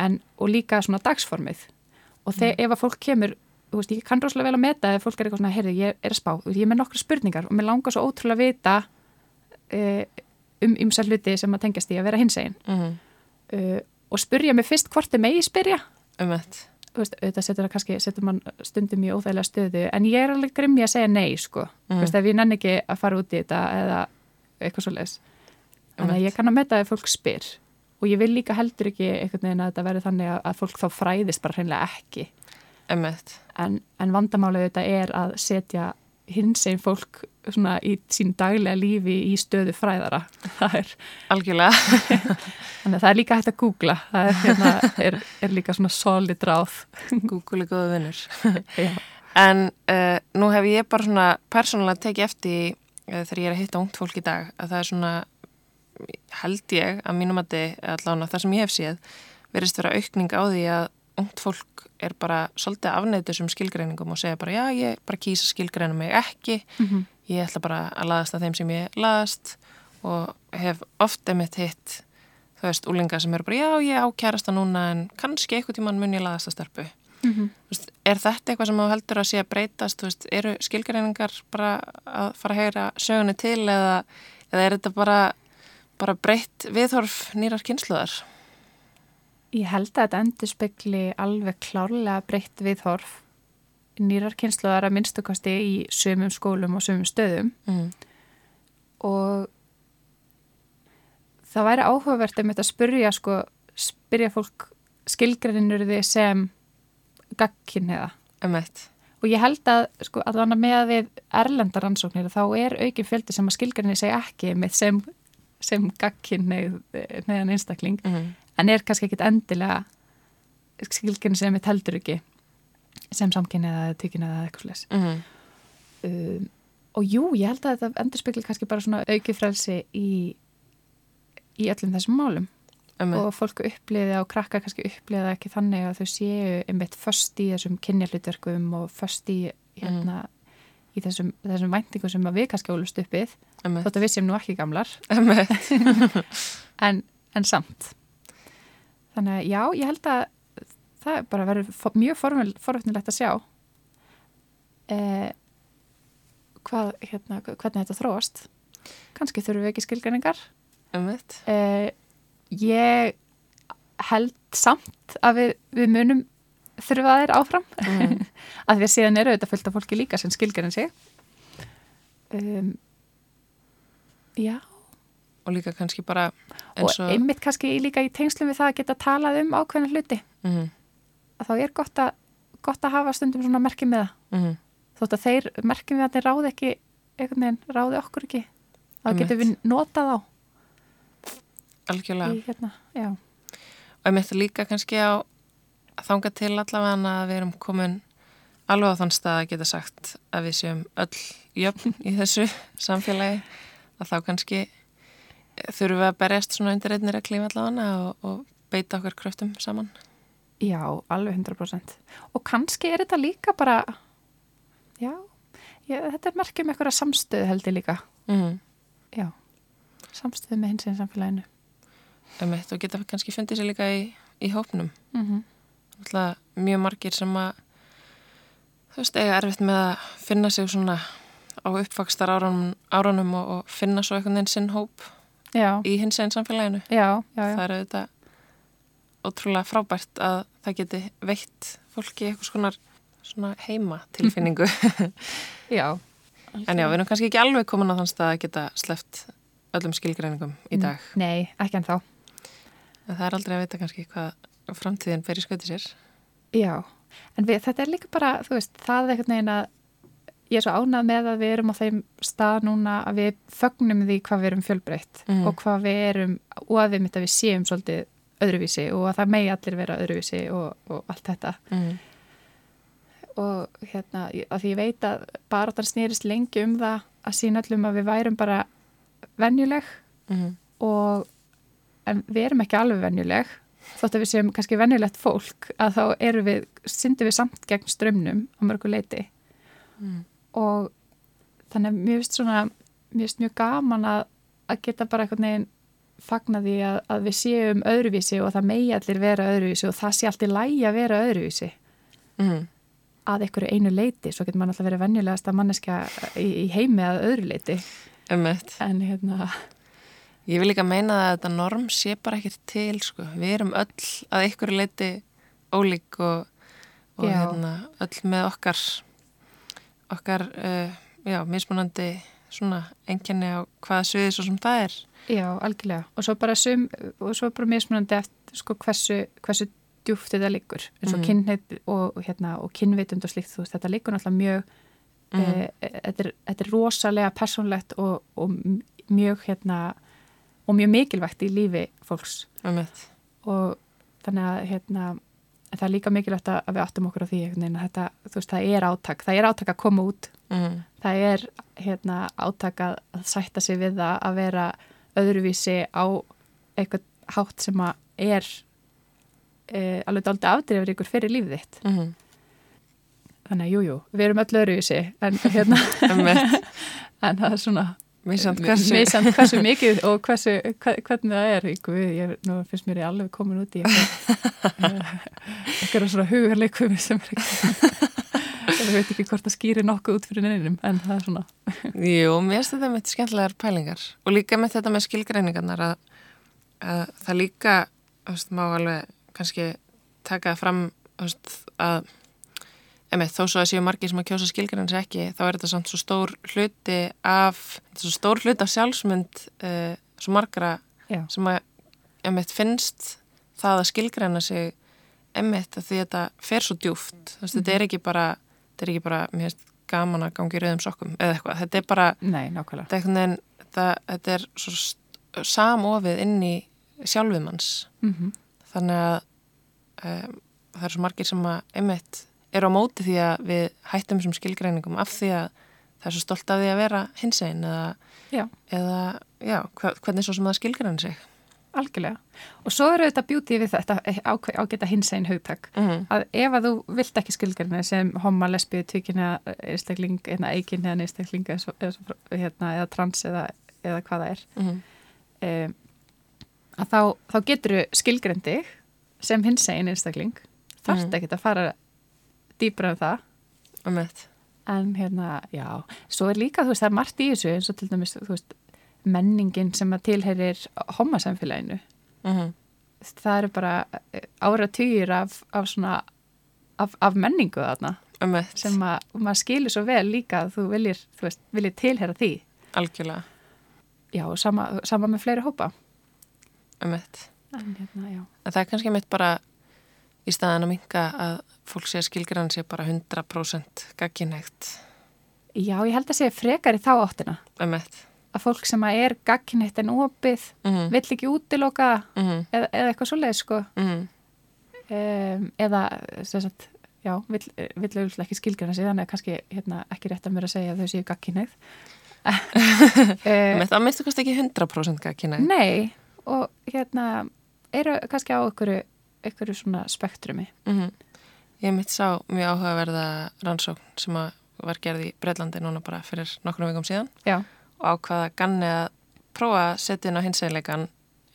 Speaker 3: en, og líka svona dagsformið. Og þegar ef að fólk kemur þú veist, ég kann rosalega vel að meta ef fólk er eitthvað svona, heyrðu, ég er að spá, ég er með nokkra spurningar og mér langar svo ótrúlega að vita uh, um ymsa hluti sem að tengjast í að vera hinsegin.
Speaker 2: Mm
Speaker 3: uh, og spurja mig fyrst hvort þið megi spyrja.
Speaker 2: Emmett
Speaker 3: Þú veist, auðvitað setur það kannski, setur mann stundum í óþægilega stöðu, en ég er alveg grimmi að segja nei, sko, þú veist, ef ég nenni ekki að fara út í þetta eða eitthvað svo leiðis að
Speaker 2: Einmitt.
Speaker 3: ég kann að metta ef fólk spyr. Og ég vil líka heldur ekki einhvern veginn að þetta verði þannig að, að fólk þá fræðist bara hreinlega ekki. En, en vandamálið þetta er að setja hins einn fólk svona í sín daglega lífi í stöðu fræðara. Það er,
Speaker 2: algjörlega.
Speaker 3: Þannig að það er líka hægt að googla. Það er, hérna, er, er líka svona solid ráð.
Speaker 2: Google er góða vinnur. En uh, nú hef ég bara svona persónulega tekið eftir uh, þegar ég er að hitta ungt fólk í dag að það er svona, held ég að mínum að þið allan það sem ég hef séð verist vera aukning á því að ungt fólk er bara svolítið afneitt þessum skilgreiningum og segja bara já ég bara kýsa skilgreina mig ekki
Speaker 3: mm -hmm.
Speaker 2: ég ætla bara að laðast að þeim sem ég laðast og hef ofta mitt hitt þú veist, úlinga sem eru bara já ég ákjærast að núna en kannski eitthvað tíman mun ég laðast að stelpu
Speaker 3: Mm -hmm.
Speaker 2: Veist, er þetta eitthvað sem þú heldur að sé að breytast, veist, eru skilgreiningar bara að fara að heyra sögunni til eða, eða er þetta bara, bara breytt viðhorf nýrar kynsluðar?
Speaker 3: Ég held að þetta endur spekli alveg klárlega breytt viðhorf nýrar kynsluðar að minnstukasti í sömum skólum og sömum stöðum
Speaker 2: Mm.
Speaker 3: og það væri áhugavert um þetta að spyrja sko, spyrja fólk skilgreinur þið sem gagkinniða
Speaker 2: Emmett.
Speaker 3: og ég held að sko, allan að með við erlendar rannsóknir þá er aukin fjöldi sem að skilgreinir seg ekki með sem, sem gagkinniðan einstakling
Speaker 2: Mm.
Speaker 3: En er kannski ekkit endilega skilgjörn sem við teldur ekki sem samkynni eða tökynni eða eitthvað slis
Speaker 2: Mm.
Speaker 3: um, og jú, ég held að þetta endur spekli kannski bara svona aukið frelsi í, í öllum þessum málum.
Speaker 2: Emmett.
Speaker 3: og fólk uppliði og krakkar kannski uppliði ekki þannig að þau séu einmitt föst í þessum kynjahlutverkum og föst í hérna í þessum, þessum væntingum sem við kannski ólust uppið þótt að við séum nú ekki gamlar. En, en samt þannig að já, ég held að það er bara verið mjög forvöldnilegt að sjá eh, hvað, hérna, hvernig þetta þróast. Kannski þurfum við ekki skilgreiningar.
Speaker 2: Einmitt.
Speaker 3: eh, ég held samt að við, við munum þurfa þeir áfram.
Speaker 2: Mm.
Speaker 3: að því að síðan eru þetta fullt af fólki líka sem skilgrein sig. Um, já
Speaker 2: Og líka kannski bara
Speaker 3: og
Speaker 2: eins og...
Speaker 3: einmitt kannski líka í tengslum við það að geta talað um ákveðna hluti
Speaker 2: Mhm,
Speaker 3: að þá er gott að, gott að hafa stundum svona merkjum með það
Speaker 2: mhm.
Speaker 3: þótt að þeir merkjum við að þeir ráði ekki einhvern veginn, ráði okkur ekki þá
Speaker 2: Einmitt.
Speaker 3: getum við notað á
Speaker 2: Algjörlega.
Speaker 3: í, hérna, já,
Speaker 2: Og myndi líka kannski á þanga til allavega að við erum komin alveg á þann stað að geta sagt að við séum öll jöfn í þessu samfélagi að þá kannski þurfum við að berjast svona undir einnir að klífa allavega og, og beita okkur kröftum saman.
Speaker 3: já, alveg 100% og kannski er þetta líka bara já, já þetta er merkjum einhverja samstöðu held ég líka
Speaker 2: Mm.
Speaker 3: já, samstöðu með hins einn samfélaginu
Speaker 2: Emitt, og geta kannski fundið sér líka í, í hópnum.
Speaker 3: mm -hmm.
Speaker 2: Alltaf mjög margir sem að þú veist, eiga erfitt með að finna sig svona á uppvakstar árunum, árunum og, og finna svo einhvern veginn sinn hóp
Speaker 3: já,
Speaker 2: í hins einn samfélaginu.
Speaker 3: já, já, já.
Speaker 2: Það er auðvitað ótrúlega frábært að það geti veitt fólki eitthvað svona heima tilfinningu.
Speaker 3: já.
Speaker 2: en já, við erum kannski ekki alveg komin á þann stað að geta sleppt öllum skilgreiningum í dag.
Speaker 3: nei, ekki en þá
Speaker 2: En það er aldrei að vita kannski hvað framtíðin fer í skauti sér.
Speaker 3: Já, en við, þetta er líka bara, þú veist, það er einhvern veginn að ég er svo ánað með að við erum á þeim stað núna að við fögnum því hvað við erum fjölbreytt
Speaker 2: Mhm.
Speaker 3: og hvað við erum, og að við mitt að við séum svolítið öðruvísi og að það megi allir vera öðruvísi og, og allt þetta.
Speaker 2: Mm.
Speaker 3: Og hérna, að því ég veit að bara það snýrist lengi um það að sína öllum að við værum bara venjuleg
Speaker 2: Mm.
Speaker 3: og en við erum ekki alveg venjuleg þótt að við séum kannski venjulegt fólk að þá erum við, syndum við samt gegn strömmnum á mörgu leiti
Speaker 2: Mm.
Speaker 3: Og þannig að mér finnst svona mér finnst mjög gaman að, að geta bara einhvern veginn fagna því að, að við séum öðruvísi og það megi allir vera öðruvísi og það sé allt í lægi að vera öðruvísi
Speaker 2: Mm.
Speaker 3: að einhverju einu leiti, svo getur mann alltaf verið venjulegast að manneskja í, í heimi að öðru leiti
Speaker 2: Emmett.
Speaker 3: en hérna,
Speaker 2: Ég vil líka meina að þetta norm sé bara ekkert til, sko. Við erum öll að ykkur leiti ólík og, og hérna, öll með okkar, okkar, uh, já, mismunandi svona enginni á hvaða sviði svo sem það er.
Speaker 3: Já, algjörlega. Og svo bara sum, og svo bara mismunandi eftir sko hversu, hversu djúft þetta liggur. eins og
Speaker 2: Mhm.
Speaker 3: kynheit og, hérna, og kynvitund og slíkt, þú veist, þetta liggur náttúrulega mjög, mm. e, þetta, er, þetta er rosalega persónlegt og, og mjög, hérna, og mjög mikilvægt í lífi fólks.
Speaker 2: Emmett.
Speaker 3: Og þannig að, hérna, en það er líka mikilvægt að við áttum okkur á því, þetta, veist, það er átak, það er átak að koma út.
Speaker 2: Mm.
Speaker 3: það er hérna átak að, sætta sig við það að vera öðruvísi á eitthvað hátt sem að er e, alveg dálítið afdrifur ykkur fyrir lífið þitt.
Speaker 2: Mm.
Speaker 3: þannig að jújú, jú, við erum öll öðruvísi en, hérna, en það er svona
Speaker 2: Mísamt hversu.
Speaker 3: misjant hversu mikið og hversu, hvernig það er ykkur, ég, nú finnst mér ég alveg komin út í eitthvað svona hugarleikum sem er ekki ég veit ekki hvort það skýri nokkuð út fyrir neinum en það er svona
Speaker 2: Jú, mér finnst þetta með skemmtilegar pælingar og líka með þetta með skilgreiningarnar að, að það líka þú veist, má alveg kannski taka fram þú veist, að emi, þó svo að séu margir sem að kjósa skilgreinis ekki þá er þetta samt svo stór hluti af er svo stór hluti af sjálfsmynd uh, svo margra
Speaker 3: Já.
Speaker 2: sem að emitt finnst það að skilgreina sig emitt að því þetta fer svo djúft þú veist, þetta er ekki bara þetta er ekki bara, mér finnst gaman að gangi í rauðum sokkum eða eitthvað, þetta er bara
Speaker 3: Nei,
Speaker 2: þetta er, veginn, þetta, þetta er svo samofið inn í sjálfumanns
Speaker 3: Mm
Speaker 2: þannig að um, það eru svo margir sem að einmitt eru á móti því að við hættum þessum skilgreiningum af því að það er svo stolt af því að vera hins einn eða,
Speaker 3: Já,
Speaker 2: eða já, hvernig svo sem það skilgreina sig
Speaker 3: algjörlega. Og svo eru þetta bjútið við þetta ágæta hins einn hugtak.
Speaker 2: Mhm.
Speaker 3: Að ef að þú vilt ekki skilgarna sem homma, lesbíu, tvíkina, einstakling, eða eikin eða einstakling eða, hérna, eða trans eða, eða hvað það er,
Speaker 2: Mhm.
Speaker 3: um, að þá, þá getur þú skilgrandi sem hins einn einstakling. Þarft
Speaker 2: Mhm.
Speaker 3: ekki að fara dýpra en það.
Speaker 2: Einmitt.
Speaker 3: En hérna, já, svo er líka, þú veist, það er margt í þessu eins og til dæmis, þú veist, menningin sem að tilherir hommasamfélaginu.
Speaker 2: Mhm.
Speaker 3: Það eru bara ára týr af, af svona, af, af menningu þarna
Speaker 2: Einmitt.
Speaker 3: sem að maður skilur svo vel líka að þú viljir, þú veist, viljir tilhera því.
Speaker 2: Algjörlega.
Speaker 3: Já, og sama, sama með fleiri hópa.
Speaker 2: Einmitt.
Speaker 3: En hérna, já.
Speaker 2: En það er kannski mitt bara í staðan að minka að fólk sé að skilgrann sé bara 100% gagginægt.
Speaker 3: Já, ég held að segja frekar í þá áttina.
Speaker 2: Einmitt.
Speaker 3: Að fólk sem að er gagkinneitt en opið,
Speaker 2: Mhm.
Speaker 3: vill ekki útiloka
Speaker 2: Mhm.
Speaker 3: eða, eða eitthvað svo leið, sko.
Speaker 2: Mhm.
Speaker 3: um, eða sem sagt, já, vill, vill auðvitað ekki skilgjana sig þannig að kannski hérna, ekki rétt að mér að segja að þau séu gagkinnið uh,
Speaker 2: Einmitt. Það minnstu kannski ekki 100% gagginægt.
Speaker 3: Nei og hérna eru kannski á einhverju, einhverju svona spektrumi
Speaker 2: Mhm. Ég mitt sá mjög áhugaverða rannsókn sem var gerð í Breitlandi núna bara fyrir nokkrum vikum síðan.
Speaker 3: Já,
Speaker 2: og ákvaða ganni að prófa að setja inn á hinsegleikan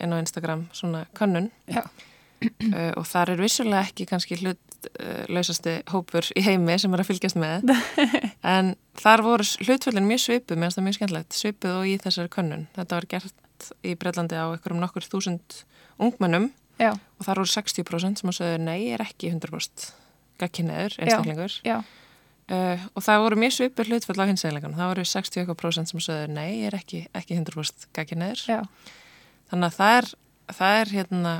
Speaker 2: inn á Instagram svona könnun.
Speaker 3: Já,
Speaker 2: uh, og þar er vissulega ekki kannski hlut uh, hópur í heimi sem er að fylgjast með. En þar voru hlutföllin mjög svipuð meðan það er mjög skemmtilegt, svipuð og í þessari könnun. Þetta var gert í Breitlandi á einhverjum nokkur þúsund ungmennum.
Speaker 3: Já,
Speaker 2: og þar voru 60% sem að sögðu nei, er ekki 100% gagkinniður, einstaklingur.
Speaker 3: já,
Speaker 2: uh, og það voru mjög svipur hlutfall á hinsegleikanum, það voru 60% sem sögðu nei, ég er ekki, ekki 100% gagkinniður
Speaker 3: já,
Speaker 2: þannig að það er, það er hérna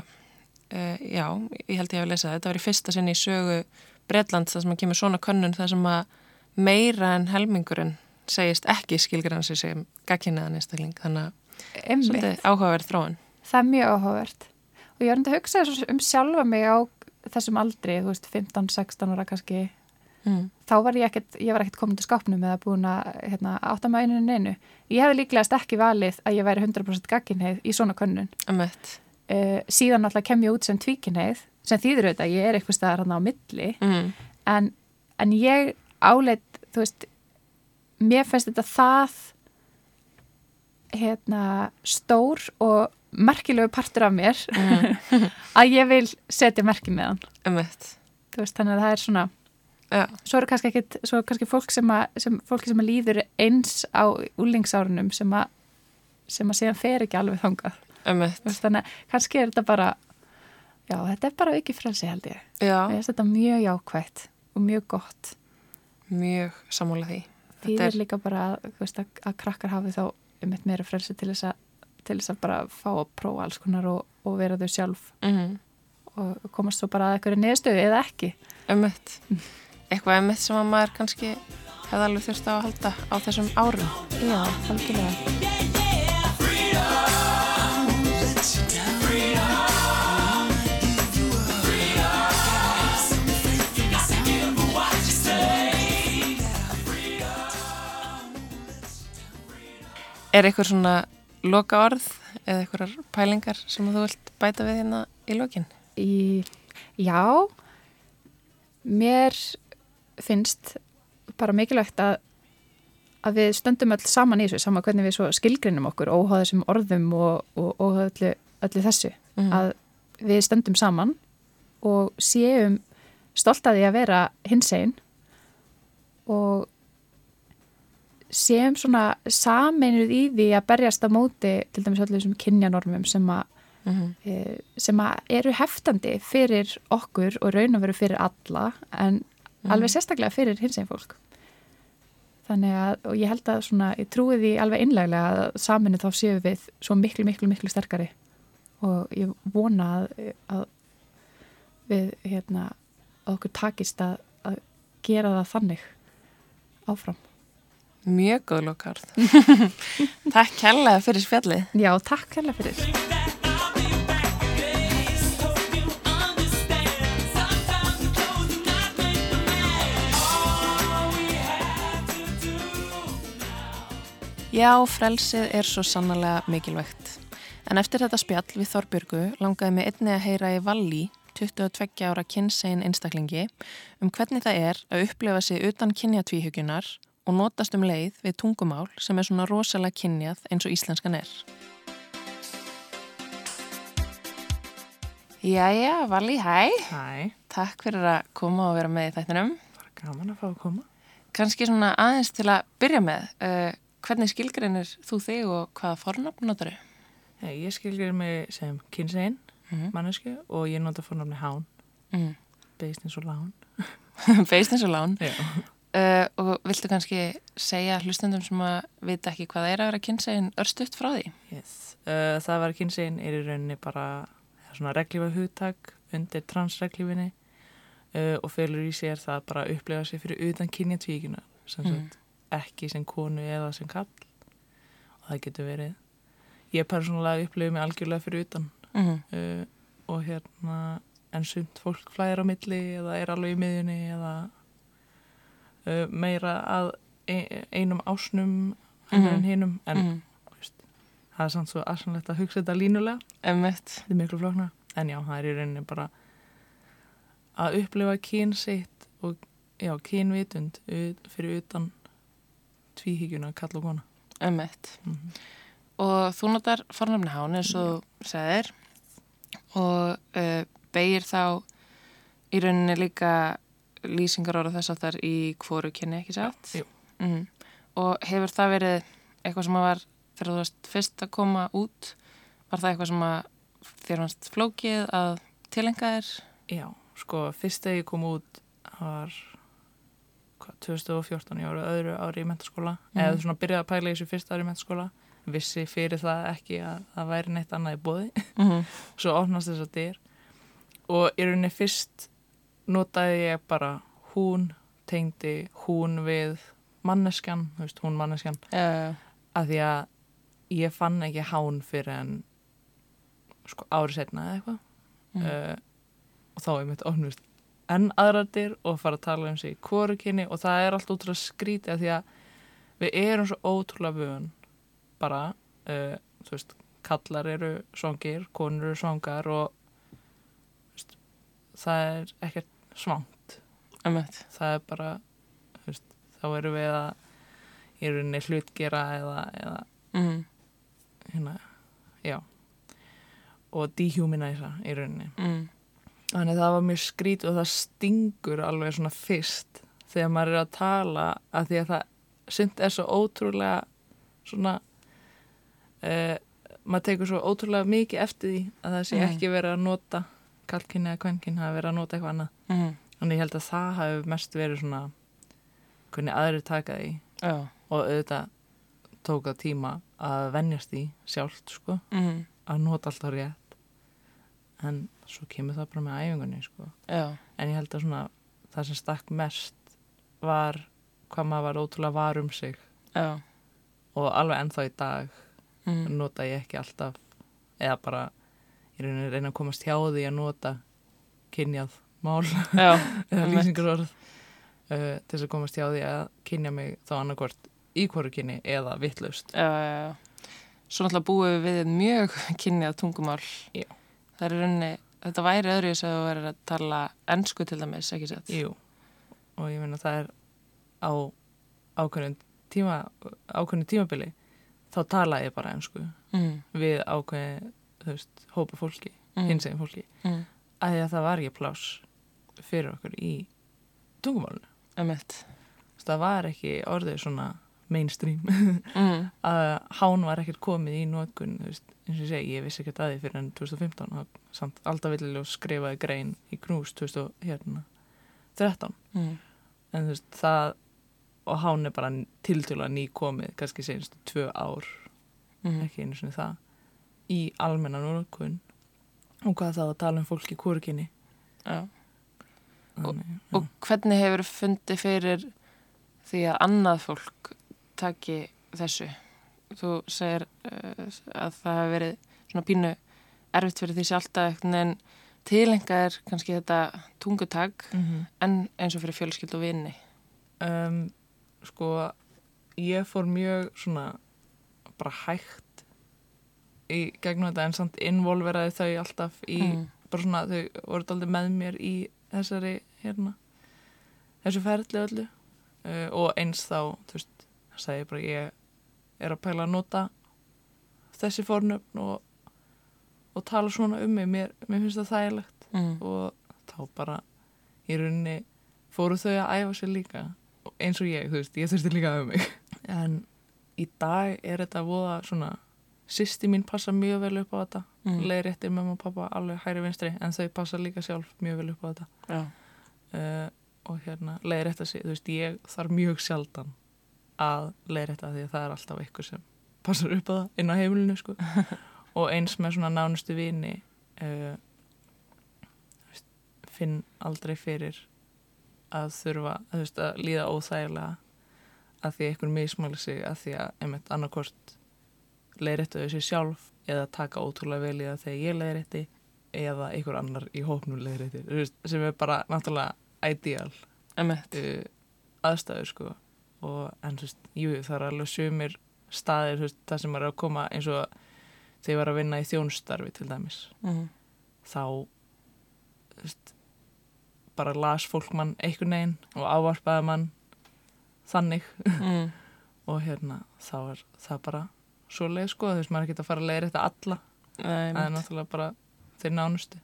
Speaker 2: uh, já, ég held ég að lesa það. Þetta var í fyrsta sinni í sögu Bretland það sem að kemur svona könnun það sem að meira en helmingurinn segist ekki skilgrann sig sem gagkinniðan einstakling, þannig að áhugaverð þróun.
Speaker 3: Það er mjög áhugavert. Og ég enda að hugsa um sjálfa mig á þessum aldri, þú veist, 15-16 ára kannski
Speaker 2: mm.
Speaker 3: þá var ég ekkert, ég var ekkert komin til skápnum eða búin að hérna, átta með einu neinu. Ég hefði líklegast ekki valið að ég væri 100% gagginheið í svona könnun.
Speaker 2: Emmett
Speaker 3: Uh, síðan náttúrulega kem ég út sem tvíkinheið sem þýður auðvitað að ég er eitthvað staðar hann á milli
Speaker 2: mm.
Speaker 3: en, en ég áleitt, þú veist, mér finnst þetta það hérna stór og merkilegu partur af mér að ég vil setja merki með hann. Veist, þannig að það er svona
Speaker 2: Já,
Speaker 3: svo eru kannski ekkit, svo er kannski fólk sem að, sem, fólki sem að líður eins á úlingsárunum sem að sem að síðan fer ekki alveg þangað. Veist, þannig að kannski er þetta bara já, þetta er bara ekki frelsi held ég. Þetta mjög jákvætt og mjög gott.
Speaker 2: Mjög sammála því.
Speaker 3: Því
Speaker 2: Þetta
Speaker 3: er líka bara veist, að, að krakkar hafi þá um eitt meira frelsi til þess að til þess að bara fá að prófa alls konar og, og vera þau sjálf.
Speaker 2: Mm.
Speaker 3: og komast svo bara að eitthvað neðstöðu eða ekki.
Speaker 2: Emmett Eitthvað emmett sem að maður kannski hefði alveg þurft á að halda á þessum árum.
Speaker 3: Já, algjörlega
Speaker 2: Er eitthvað svona loka orð eða eitthvað pælingar sem þú vilt bæta við hérna í lokin?
Speaker 3: Í, já, mér finnst bara mikilvægt að, að við stöndum öll saman í þessu, saman hvernig við skilgrinnum okkur, óháða þessum orðum og, og óháða öllu, öllu þessu,
Speaker 2: Mhm.
Speaker 3: að við stöndum saman og séum stolt að því að vera hinsegin og séum svona sameinuð í því að berjast á móti til dæmis öllu þessum kynjanormum sem að
Speaker 2: Mm -hmm.
Speaker 3: eh, sem að eru heftandi fyrir okkur og raun og veru fyrir alla en alveg sérstaklega fyrir hins einn fólk þannig að og ég held að svona, ég trúi því alveg innleglega að saminu þá séu við svo miklu, miklu, miklu sterkari og ég vona að, að við hérna okkur takist að, að gera það þannig áfram.
Speaker 2: Mjög góð lokarð. Takk kærlega fyrir spjallið.
Speaker 3: Já, takk hérlega fyrir.
Speaker 2: Já, frelsið er svo sannlega mikilvægt. En eftir þetta spjall við Þorbjörgu langaði mig einni að heyra í Valli, 22 ára kynnsegin einstaklingi, um hvernig það er að upplefa sig utan kynjatvíhugjunar og notast um leið við tungumál sem er svona rosalega kynjað eins og íslenskan er. Jæja, Valli, hæ.
Speaker 4: Hæ,
Speaker 2: Takk fyrir að koma og vera með í þættinum.
Speaker 4: bara gaman að fá að koma.
Speaker 2: Kanski svona aðeins til að byrja með, uh, hvernig skilgreinir þú þig og hvaða fornafn notar þau?
Speaker 4: Ég skilgjur mig sem kynsegin,
Speaker 2: Mhm.
Speaker 4: mannesku, og ég nota fórnafni hán,
Speaker 2: Mm.
Speaker 4: beist eins og lán.
Speaker 2: Beist eins og lán.
Speaker 4: Já.
Speaker 2: Uh, og viltu kannski segja hlustendum sem að vita ekki hvað er að vera kynsegin örstutt frá því?
Speaker 4: Yes. Uh, það var kynsegin er í rauninni bara svona reglífa hugtak undir transreglífinni uh, og felur í sér það bara að upplefa sig fyrir utan kynja tvíkina, sem
Speaker 2: Mhm.
Speaker 4: sagt ekki sem konu eða sem kall og það getur verið. Ég persónulega upplefi mig algjörlega fyrir utan
Speaker 2: Mm.
Speaker 4: og hérna en sumt fólk flæðir á milli eða er alveg í miðjunni eða uh, meira að e einum ásnum
Speaker 2: Mhm.
Speaker 4: en hinum en
Speaker 2: Mm.
Speaker 4: það er samt svo aðsannlegt að hugsa þetta línulega þetta er miklu flóknar en já, það er í rauninni bara að upplifa kyn sitt og já, kynvitund ut- fyrir utan tvíhyggjuna kall og kona mm -hmm.
Speaker 2: Og þú notar fornafni hán eins og segðir og uh, beigir þá í rauninni líka lýsingar orða þess að það er í hvoru kynni, ekki satt?
Speaker 4: jú.
Speaker 2: Mm. Og hefur það verið eitthvað sem var þegar þú varst fyrst að koma út var það eitthvað sem að þér fannst flókið að tilenga þér?
Speaker 4: Já, sko, fyrst þegar ég kom út var hvað, 2014, ég var öðru ári í mentaskóla,
Speaker 2: Mhm.
Speaker 4: eða svona byrjaði að pæla í þessu fyrsta ári í mentaskóla, vissi fyrir það ekki að það væri neitt annað í bóði
Speaker 2: Mm -hmm.
Speaker 4: svo opnast þess að dyr og í rauninni fyrst notaði ég bara hún tengdi hún við manneskjan, þú veist, hún manneskjan.
Speaker 2: Uh,
Speaker 4: að því að ég fann ekki hán fyrir en sko ári setna eða eitthvað.
Speaker 2: Mm.
Speaker 4: uh, og þá er mitt ofnust enn aðrættir og fara að tala um sig í kvorukinni og það er allt útrúlega skrítið af því að við erum svo ótrúlega vön bara uh, þú veist, kallar eru svangir, konur eru svangar og veist, það er ekkert svangt það er bara veist, þá erum við að í rauninni hlutgera eða, eða
Speaker 2: Mm.
Speaker 4: hérna, já og dehumanisa í rauninni
Speaker 2: Mm.
Speaker 4: Þannig það var mjög skrít og það stingur alveg svona fyrst þegar maður er að tala að því að það synd er svo ótrúlega svona uh, maður tekur svo ótrúlega mikið eftir því að það sé
Speaker 2: Mm.
Speaker 4: ekki verið að nota kalkinni eða kvenkin hafa verið að nota eitthvað annað
Speaker 2: Mm.
Speaker 4: þannig ég held að það hafi mest verið svona hvernig aðrir taka því
Speaker 2: Já.
Speaker 4: og auðvitað tók það tíma að venjast því sjálft sko
Speaker 2: Mm.
Speaker 4: að nota alltaf rétt en svo kemur það bara með æfingunni sko.
Speaker 2: Já.
Speaker 4: en ég held að svona það sem stakk mest var hvað maður var ótrúlega var um sig
Speaker 2: Já.
Speaker 4: og alveg ennþá í dag
Speaker 2: Mm.
Speaker 4: nota ég ekki alltaf eða bara ég reyna að komast hjá því að nota kynjað mál
Speaker 2: Já.
Speaker 4: eða lýsingarorð uh, til þess að komast hjá því að kynja mig þá annarkvort í hverju kynni eða
Speaker 2: já, já. Svo náttúrulega búum við við mjög kynnið tungumál.
Speaker 4: Já.
Speaker 2: Það er í rauninni, þetta væri öðru þess að þú verður að tala ennsku til dæmis, ekki sett?
Speaker 4: Jú, og ég meina það er á ákveðin tíma tímabili þá tala ég bara ennsku
Speaker 2: Mm.
Speaker 4: við ákveðin, þú veist, hópa fólki
Speaker 2: Mm.
Speaker 4: hinsegin fólki,
Speaker 2: Mm.
Speaker 4: að það var ekki pláss fyrir okkur í tungumálinu.
Speaker 2: Emmett.
Speaker 4: Það var ekki orðið svona mainstream
Speaker 2: Mm.
Speaker 4: að hán var ekkert komið í veist, eins og ég segi, ég vissi ekkert að því fyrir enn 2015 og samt alltaf villilega skrifaði grein í knús 2013
Speaker 2: Mm.
Speaker 4: en þú veist, það og hán er bara tiltölu að ný komið kannski senstu tvö ár
Speaker 2: Mm.
Speaker 4: ekki einu sinni það í almennan orðkun og hvað þá að tala um fólk í kórkinni
Speaker 2: Já.
Speaker 4: Þannig,
Speaker 2: Og hvernig hefur fundið fyrir því að annað fólk taki þessu? Þú segir uh, að það hefur verið svona pínu erfitt fyrir því sjálft en tilenga er kannski þetta tungutak
Speaker 4: mm -hmm.
Speaker 2: en eins og fyrir fjölskyld og vini.
Speaker 4: um, sko ég fór mjög svona bara hægt í gegnum þetta en samt involveraði þau alltaf í
Speaker 2: Mm.
Speaker 4: bara svona, þau voru aldrei með mér í þessari hérna þessu ferli öllu. Uh, og eins þá, þú veist sagði ég bara, ég er að pæla að nota þessi fornöfn og, og tala svona um mig. Mér, mér finnst það þægilegt.
Speaker 2: Mm.
Speaker 4: og þá bara í rauninni fóru þau að æfa sér líka. Og eins og ég, þú veist, ég þurfti líka æfa mig. En í dag er þetta voða svona sýsti mín passa mjög vel upp á þetta
Speaker 2: Mm.
Speaker 4: mm. leiðréttir mamma og pappa alveg hæri vinstri en þau passa líka sjálf mjög vel upp á þetta uh, og hérna leiðrétta sig, þú veist, ég þarf mjög sjaldan að leiðrétta því að það er alltaf ykkur sem passar upp á það inn á heimilinu sko og eins með svona nánustu vini uh, finn aldrei fyrir að þurfa að, þú veist, að líða óþægilega að því að ykkur mismæli sig að því að einmitt annarkort leiðréttu þau sér sjálf eða taka ótrúlega vel í það þegar ég leiðrétti eða einhver annar í hópnum veist, sem er bara náttúrulega ideal uh, aðstæður sko. Og en þú veist, jú, það er alveg sumir staðir, veist, það sem er að koma eins og þegar ég var að vinna í þjónustarfi til dæmis,
Speaker 2: Mm.
Speaker 4: þá þú veist bara las fólk mann einhvern veginn og ávarpaði mann þannig.
Speaker 2: Mm.
Speaker 4: og hérna, þá er það bara svo leið sko, þú veist, maður er ekki að fara að leiða þetta alla,
Speaker 2: Nei,
Speaker 4: það er náttúrulega bara þeir nánustu,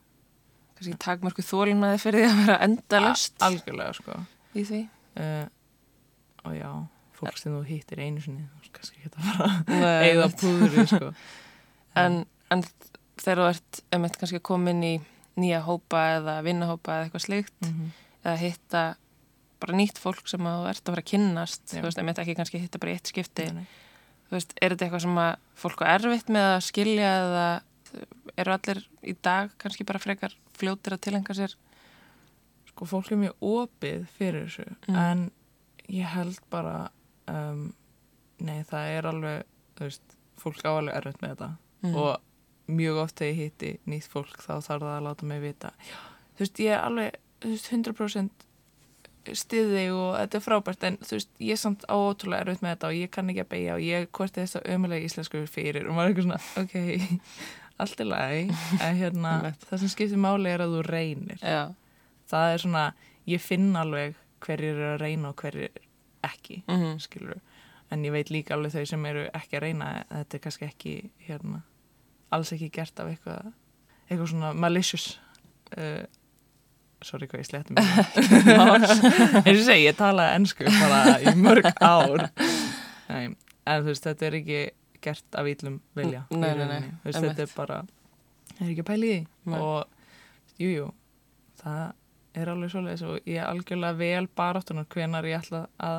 Speaker 2: Kannski takmörku þólin með þið fyrir því að vera endalust
Speaker 4: algjörlega sko
Speaker 2: í því.
Speaker 4: uh, og já, fólk sem þú hittir einu sinni, þú kannski ekki að fara
Speaker 2: Nei,
Speaker 4: eða
Speaker 2: einmitt.
Speaker 4: púðri sko.
Speaker 2: en, en þegar þú ert emmett kannski komin í nýja hópa eða vinnahópa eða eitthvað slíkt
Speaker 4: mm
Speaker 2: eða hitta bara nýtt fólk sem að þú ert að fara að kynnast
Speaker 4: Já.
Speaker 2: þú veist, emmett ekki kannski hitta bara í eitt skipti
Speaker 4: -hmm.
Speaker 2: Þú veist, er þetta eitthvað sem að fólk er erfitt með að skilja eða eru allir í dag kannski bara frekar fljótir að tilhenga sér
Speaker 4: sko fólk er mjög opið fyrir þessu
Speaker 2: Mm.
Speaker 4: en ég held bara um, nei það er alveg þú veist, fólk á alveg erfitt með þetta
Speaker 2: Mm.
Speaker 4: og mjög oft þegar ég hitti nýtt fólk þá þarf það að láta mig vita já, þú veist ég er alveg þú veist, 100% stiði og þetta er frábært en þú veist ég er samt ótrúlega erfitt með þetta og ég kann ekki að beigja og ég hvort þess að ömulega íslensku fyrir og maður er eitthvað svona ok, allt er lagi en hérna það sem skiptir máli er að þú reynir.
Speaker 2: Já,
Speaker 4: það er svona, ég finn alveg hverjir eru að reyna og hverjir ekki,
Speaker 2: mm
Speaker 4: skilur en ég veit líka alveg þau sem eru ekki að reyna þetta er kannski ekki hérna, alls ekki gert af eitthvað eitthvað svona malicious uh, sorry hvað ég sletti mig. Ég segi, ég talaði ennsku bara í mörg ár. Nei, en þú veist, þetta er ekki gert af ítlum vilja
Speaker 2: Nei, nei,
Speaker 4: þú veist, þetta er bara það er ekki að pæla í því. Og jújú, jú, það er alveg svoleiðis og ég er algjörlega vel baráttunar hvenar ég ætla að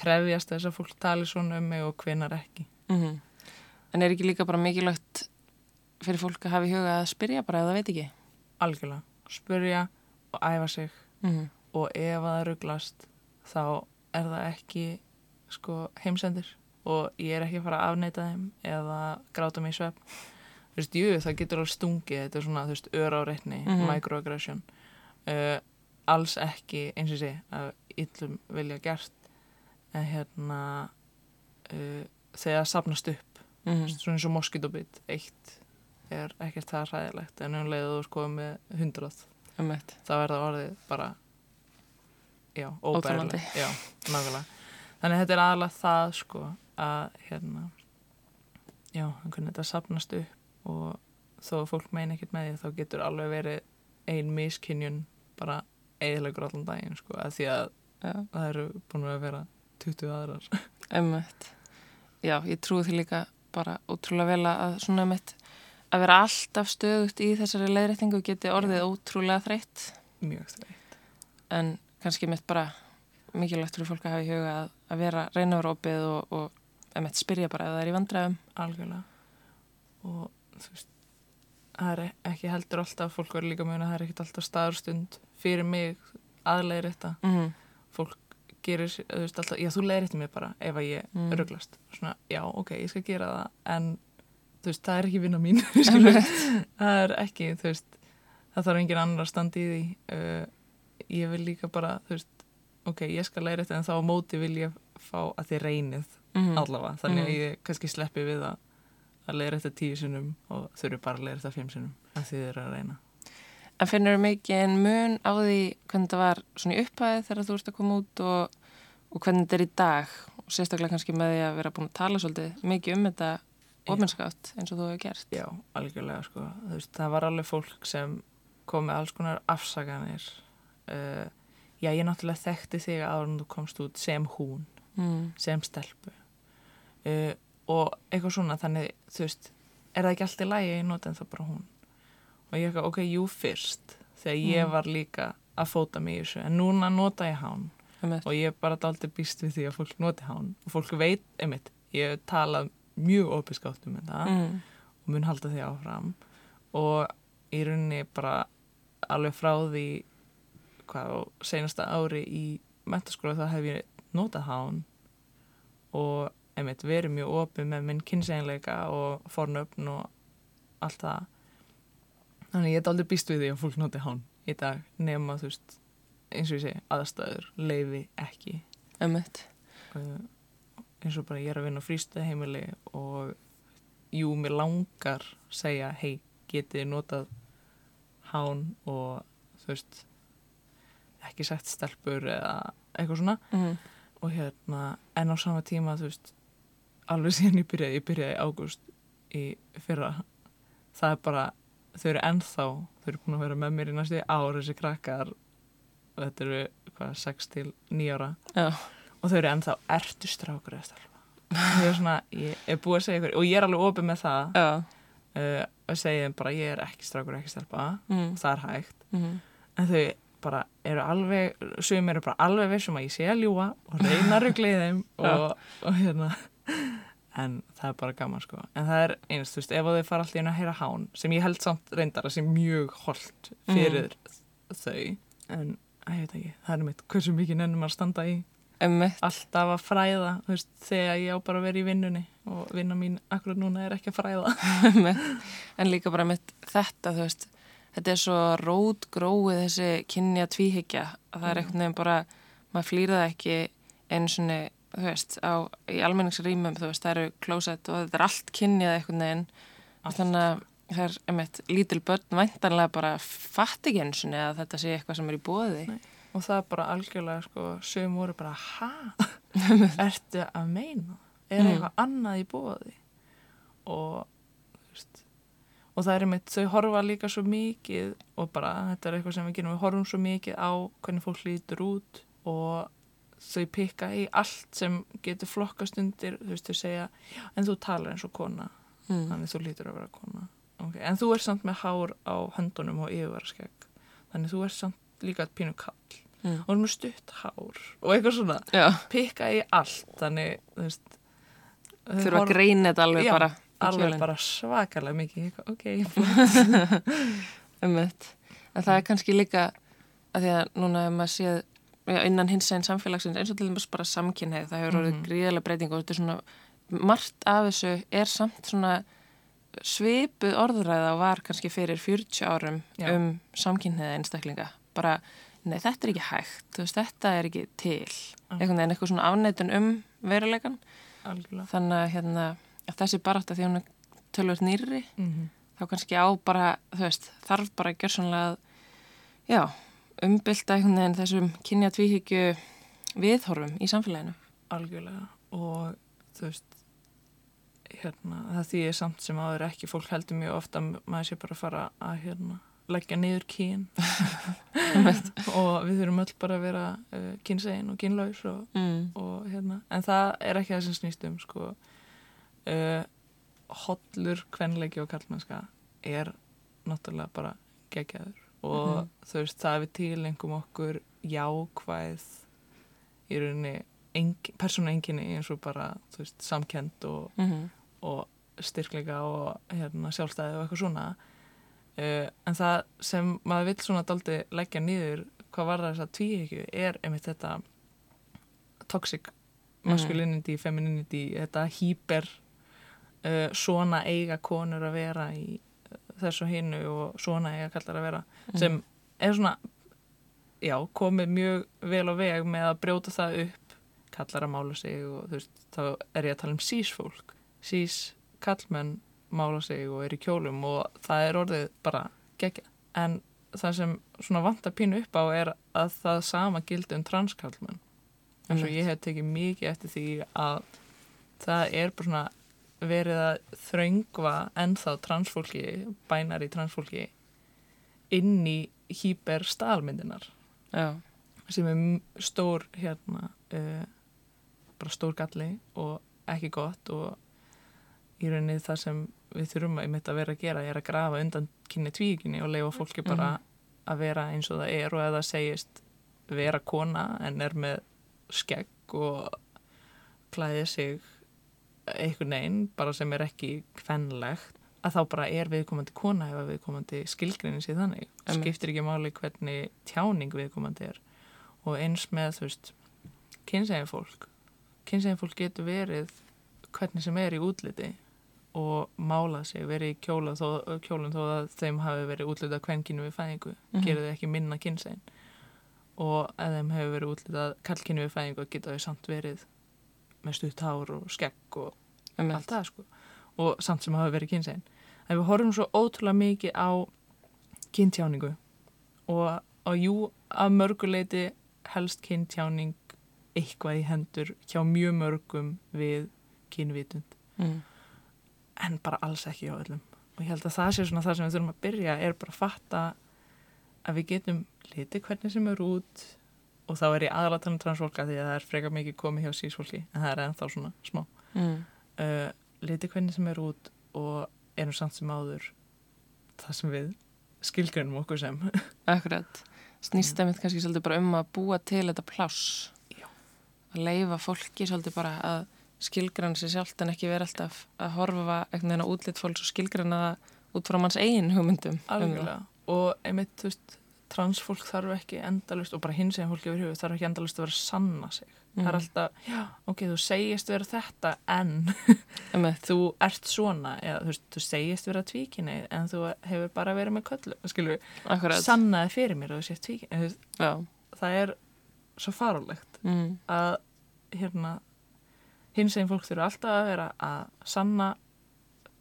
Speaker 4: krefjast þess að fólk tali svona um mig og hvenar ekki.
Speaker 2: -hmm. En er ekki líka bara mikilvægt fyrir fólk að hafa í huga að spyrja bara ef það veit ekki?
Speaker 4: algjörlega, spurja og æfa sig.
Speaker 2: Mm -hmm.
Speaker 4: og ef það rugglast þá er það ekki sko heimsendir. Og ég er ekki að fara að afneita þeim eða gráta mig í svepp þú veist, jú, það getur alveg stungið. Þetta er svona, þú veist, öráreitni
Speaker 2: Mhm.
Speaker 4: microaggression. Uh, alls ekki, eins og sé að yllum vilja gert. En hérna uh, þegar það sapnast upp
Speaker 2: Mm
Speaker 4: veist, svona eins og moskítobit eitt er ekkert það hræðilegt. En um leiðu þú sko með hundrað Þá er það orðið bara já, óbærilegt. Já, nákvæmlega. Þannig að þetta er aðalega það sko að hérna já, hvernig þetta sapnast upp og þó fólk meina ekkert með því þá getur alveg verið ein miskinjun bara eðilegur allan daginn sko, að því að
Speaker 2: Já,
Speaker 4: það eru búin að vera 20 aðrar.
Speaker 2: Emmett. Já, ég trúi því líka bara ótrúlega vel að svona emmett að vera alltaf stöðugt í þessari leiðrættingu geti orðið ótrúlega þreytt.
Speaker 4: Mjög þreytt.
Speaker 2: En kannski mitt bara mikilvægt fyrir fólk að hafa í huga að, að vera reynaverópið og, og emmett spyrja bara ef það er í vandræðum.
Speaker 4: algjörlega. Og þú veist það er ekki heldur alltaf fólk verður líka mjög að það er ekkert alltaf staðurstund fyrir mig aðlegir þetta
Speaker 2: Mm -hmm.
Speaker 4: fólk gerir, þú veist alltaf, já þú leiðir þetta mig bara ef að ég
Speaker 2: Mm.
Speaker 4: rugglast svona, já ok, ég skal gera það. En veist, það er ekki vinna mín það er ekki, þú veist það þarf engin annar að standa í því. Uh, ég vil líka bara þú veist, ok, ég skal leiðir þetta en þá á móti vil ég fá að þið reynið
Speaker 2: Mm
Speaker 4: allavega, þannig að
Speaker 2: Mm.
Speaker 4: ég kannski sleppi við að að leiðra þetta tíu sinnum og þurfi bara að leiðra þetta fimm sinnum að þeir eru að reyna.
Speaker 2: En finnur þú mikið mun á því hvernig það var svona í upphæði þegar þú ert að koma út og, og hvernig þetta er í dag? Og sérstaklega kannski með því að vera búin að tala svolítið mikið um þetta ofinskátt eins og þú hefur gert.
Speaker 4: Já, algjörlega sko. Veist, það var alveg fólk sem kom með alls konar afsaganir. Uh, já, ég náttúrulega þekkti þig en þú komst út sem hún,
Speaker 2: Mm.
Speaker 4: sem stelpu. Uh, og eitthvað svona, þannig, þú veist, er það ekki allt í lægi, ég nota en það bara hún. Og ég eitthvað, ok, jú fyrst, þegar ég
Speaker 2: Mm.
Speaker 4: var líka að fóta mig í þessu, en núna nota ég hán og ég er bara daldi býst við því að fólk noti hán og fólk veit, einmitt, ég talað mjög opiskátt um þetta
Speaker 2: Mm.
Speaker 4: og mun halda því áfram og í rauninni bara alveg frá því hvað á seinasta ári í mentaskóla þá hef ég notað hán og einmitt verið mjög opið með minn kynnseinleika og fornöfn og allt það þannig ég er aldrei býst við því að fólk noti hán í dag nema þú veist eins og ég segi aðstæður leifi ekki
Speaker 2: Einmitt.
Speaker 4: uh, eins og bara ég er að vinna á frístæð heimili og jú, mér langar segja, hei, getið notað hán og þú veist ekki sagt stelpur eða eitthvað svona
Speaker 2: Mm.
Speaker 4: og hérna, en á sama tíma þú veist, alveg síðan ég byrjaði ég byrjaði í ágúst í fyrra það er bara þau eru ennþá, þau eru búin að vera með mér í næstu ár, þessi krakkar og þetta eru, hvað, 6 til 9 ára
Speaker 2: Já.
Speaker 4: Og þau eru ennþá ertu strákur eða stelpa? Ég er svona, ég er búið að segja ykkur og ég er alveg opið með það uh, að segja bara ég er ekki strákur ekki stelpa
Speaker 2: Mm.
Speaker 4: og það er hægt.
Speaker 2: Mm.
Speaker 4: en þau bara eru alveg sem eru bara alveg vissum að ég sé að ljúa og reyna þeim og, og hérna. En það er bara gaman sko. En það er einst, þú veist, ef þau fara alltaf inn að heyra hán sem ég held samt reyndar að sé mjög holdt fyrir þau en, ég veit ekki, það er mitt hversu mikið nennum að standa í
Speaker 2: Einmitt.
Speaker 4: alltaf að fræða veist, þegar ég á bara að vera í vinnunni og vinna mín akkurat núna er ekki að fræða
Speaker 2: Einmitt. en líka bara með þetta, þú veist, þetta er svo rótgróið þessi kynja tvíhyggja að það er einhvern veginn bara, maður flýr það ekki einu svona, þú veist, á, í almenningsrýmum, þú veist, það eru klósett og þetta er allt kynjað einhvern veginn
Speaker 4: Allt.
Speaker 2: þannig að það er, einmitt, lítil börn væntanlega bara fatt ekki svona að þetta sé eitthvað sem er í bóði.
Speaker 4: Nei. Og það er bara algjörlega sko, sögum voru bara, ha? Ertu að meina? Er
Speaker 2: Mm.
Speaker 4: eitthvað annað í bóði? Og, veist, og það er einmitt, þau horfa líka svo mikið og bara, þetta er eitthvað sem við gerum, við horfum svo mikið á hvernig fólk lítur út og þau pikka í allt sem getur flokkast undir, þú veist, þau segja, en þú talar eins og kona,
Speaker 2: Mm.
Speaker 4: þannig þú lítur að vera kona. Okay. En þú ert samt með hár á höndunum og yfirvaraskegg, þannig þú ert samt líka pínu kall
Speaker 2: Mm.
Speaker 4: og með stutt hár og eitthvað svona
Speaker 2: Já,
Speaker 4: pikka í allt þannig þú veist
Speaker 2: þurfa að greina þetta alveg
Speaker 4: Já,
Speaker 2: bara
Speaker 4: alveg bara svakalega mikið ok,
Speaker 2: Ummitt. En það er kannski líka að því að núna ef maður séð innan hins einn samfélagsins eins og til dæmis bara samkynneið, það hefur orðið
Speaker 4: Mhm.
Speaker 2: gríðarlega breyting og þetta er svona, margt af þessu er samt svona svipuð orðræða og var kannski fyrir 40 árum
Speaker 4: Já.
Speaker 2: um samkynneiða einstaklinga. Bara, nei þetta er ekki hægt, veist, þetta er ekki til. Einhvern veginn eitthvað svona afneitun um veruleikan.
Speaker 4: algjörlega
Speaker 2: Þannig að hérna, að þessi barátt að því hún er tölvöld nýrri,
Speaker 4: mm
Speaker 2: þá kannski á bara, þú veist, þarf bara að gjör já, umbylta einhvern veginn þessum kynja tvíhyggju viðhorfum í samfélaginu.
Speaker 4: algjörlega og þú veist hérna, það þýðir samt sem áður ekki fólk heldur mjög ofta að maður sé bara að fara að hérna, leggja niður kyn. Og við þurfum öll bara að vera uh, kynsegin og kynlaus og
Speaker 2: Mm.
Speaker 4: og hérna, en það er ekki það sem snýst um sko uh, hollur kvenleiki og kallmennska er náttúrulega bara geggjaður. Og þú veist, það við tilengum okkur jákvæð í rauninni engin, persónu enginni eins og bara, veist, samkend og,
Speaker 2: Mm
Speaker 4: og styrkleika og hérna, sjálfstæði og eitthvað svona en það sem maður vill svona daldi leggja niður hvað var það þess að tvíhyggju er einmitt þetta toxic masculinity, femininity þetta hýper uh, svona eiga konur að vera í uh, þessu hinu og svona eiga kallar að vera sem er svona já, komið mjög vel á veg með að brjóta það upp kallar að mála sig og þú veist, þá er ég að tala um sís fólk. Sís kallmenn mála sig og er í kjólum og það er orðið bara gegja. En það sem svona vantar pínu upp á er að það sama gildi um transkallmenn. En svo ég hef tekið mikið eftir því að það er bara svona verið að þröngva ennþá transfólki, bænar í transfólki inn í hýper stálmyndinar
Speaker 2: Já,
Speaker 4: sem er stór hérna uh, bara stór galli og ekki gott og í rauninni það sem við þurfum að, að vera að gera er að grafa undan kynni tvíkinni og leifa fólki bara að vera eins og það er og ef það segist vera kona en er með skegg og klæði sig einhvern veginn bara sem er ekki kvennlegt að þá bara er viðkomandi kona ef að viðkomandi skilgrinni sér þannig.
Speaker 2: Einmitt.
Speaker 4: skiptir ekki máli hvernig tjáning viðkomandi er. Og eins með þú veist kynsegin fólk. Kynsegin fólk getur verið hvernig sem er í útliti og mála sig, verið í kjóla þó, kjólum þó að þeim hafi verið útlitað kvenkinu við fæðingu,
Speaker 2: Mhm.
Speaker 4: gerir þau ekki minna kynsegin. Og ef þeim hefur verið útlitað kallkinu við fæðingu geta þau samt verið með stutt hár og skegg og
Speaker 2: um
Speaker 4: allt það sko. Og samt sem hafa verið kynsegin. En við horfum svo ótrúlega mikið á kynntjáningu og, og jú, að mörguleiti helst kynntjáning eitthvað í hendur hjá mjög mörgum við kynvitund.
Speaker 2: Mm.
Speaker 4: En bara alls ekki hjá öllum og ég held að það sé svona það sem við þurfum að byrja er bara að fatta að við getum litið hvernig sem er út og þá er ég þannig transfólka því að það er frekar mikið komið hjá sísfólki en það er ennþá svona smá
Speaker 2: Mm.
Speaker 4: uh, litið hvernig sem er út og erum samt sem áður það sem við skilgrunum okkur sem
Speaker 2: Akkurat. Snýst það mitt kannski svolítið bara um að búa til þetta pláss. Að leifa fólki svolítið bara að skilgrann sér sjálft en ekki vera alltaf að horfa einhvern veginn á útlitt fólks og skilgranna það út frá manns eigin hugmyndum. um
Speaker 4: og einmitt, þú veist, transfólk þarf ekki endalust og bara hins eginn fólki yfir hugið þarf ekki endalust að vera að sanna sig það er
Speaker 2: Mm.
Speaker 4: alltaf, já, ok, þú segist vera þetta en þú ert svona eða þú veist, þú segist vera tvíkinni en þú hefur bara verið með köllu skilur við,
Speaker 2: Akkurat.
Speaker 4: sannaði fyrir mér að þú sést tvíkinni
Speaker 2: Já.
Speaker 4: það er svo farulegt
Speaker 2: Mm.
Speaker 4: að hérna hins eginn fólk þurfa alltaf að vera að sanna